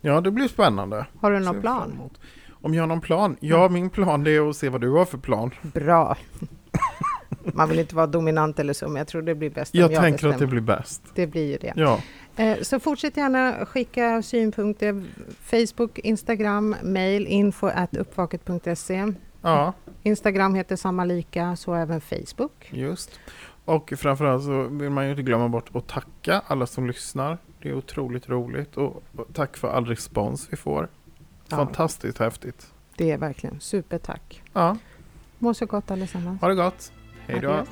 ja, det blir spännande. Har du någon plan? Om jag har någon plan? Ja, min plan är att se vad du har för plan. Bra. Man vill inte vara dominant eller så, men jag tror det blir bäst om Jag jag tänker att det bestämmer. blir bäst. Det blir ju det. Ja, Eh, Så fortsätt gärna skicka synpunkter. Facebook, Instagram, mail info uppvaket.se. ja, Instagram heter samma lika, så även Facebook. just. Och framförallt så vill man ju inte glömma bort att tacka alla som lyssnar. Det är otroligt roligt och tack för all respons vi får. Ja. Fantastiskt häftigt. Det är verkligen supertack. Ja, Må så gott allesammans. ha det gott. Hej då.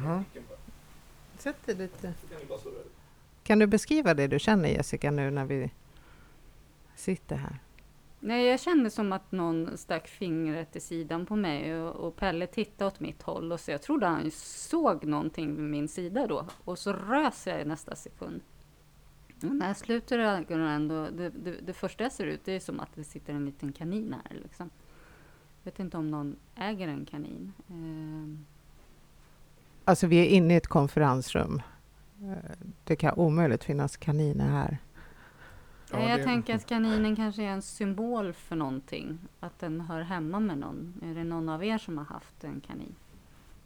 Mhm. Sätt dig lite. Kan du beskriva det du känner Jessica nu när vi sitter här? Nej, jag kände som att någon stack fingret i sidan på mig och, och Pelle tittade åt mitt håll och så jag trodde han såg någonting vid min sida då och så rös jag i nästa sekund. Och när jag sluter ögonen då, det, det, det första jag ser ut det är som att det sitter en liten kanin här liksom. Jag vet inte om någon äger en kanin. Ehm, Alltså vi är inne i ett konferensrum. Eh, Det kan omöjligt finnas kaniner här. Ja, jag det- tänker att kaninen kanske är en symbol för någonting. Att den hör hemma med någon. Är det någon av er som har haft en kanin?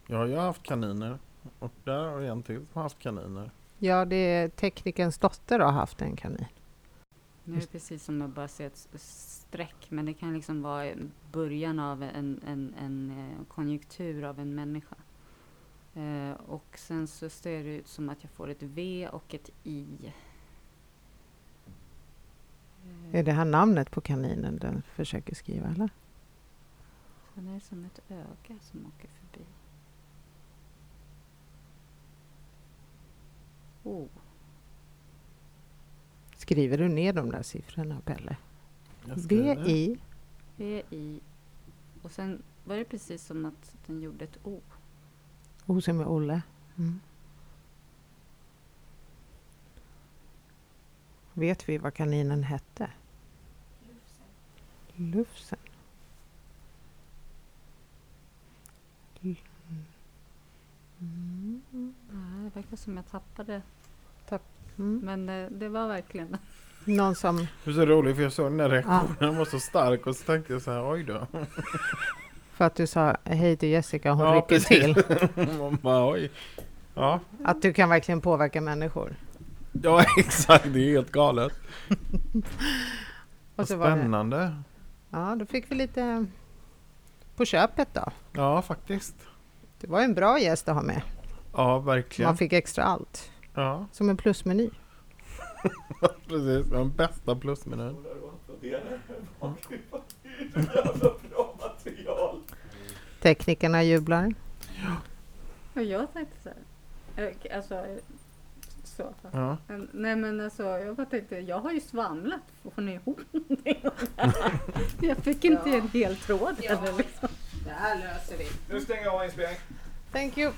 Ja, jag har haft kaniner. Och där har jag en till som har haft kaniner. Ja, det är teknikerns dotter har haft en kanin. Nu är det precis som att bara se ett streck, men det kan liksom vara i början av en, en, en eh, konjunktur av en människa. Eh, och sen så ser det ut som att jag får ett V och ett I. Är det här namnet på kaninen den försöker skriva, eller? Sen är det som ett öga som åker förbi. Oh. Skriver du ner de där siffrorna, Pelle? Skriver. B-I. V-I. Och sen var det precis som att den gjorde ett O. O som är Olle. Mm. Vet vi vad kaninen hette? Lufsen. L- Mm. Nej, Det verkar som jag tappade. Mm. Men eh, det var verkligen... Någon som... Det var så roligt för jag såg den där reaktionen, den var så stark och så tänkte jag så här, oj då. För att du sa hej till Jessica, hon Ja, rycker till. Man bara, oj. Ja, Att du kan verkligen påverka människor. ja exakt, det är helt galet. Och Vad så var det, spännande. ja, då fick vi lite på köpet då. Ja, faktiskt. Det var en bra gäst att ha med. Ja, Man verkligen. fick extra allt. Ja, Som en plusmeny. precis. Den bästa plusmenyn. Teknikerna jublar. Och jag tänkte så här. eh, Alltså, så. Ja. Men- Nej men alltså, jag bara tänkte, jag har ju svamlat. Får ni ihop någonting? jag fick inte en hel tråd eller liksom. Det här löser vi. Nu stänger jag av inspelningen. Thank you.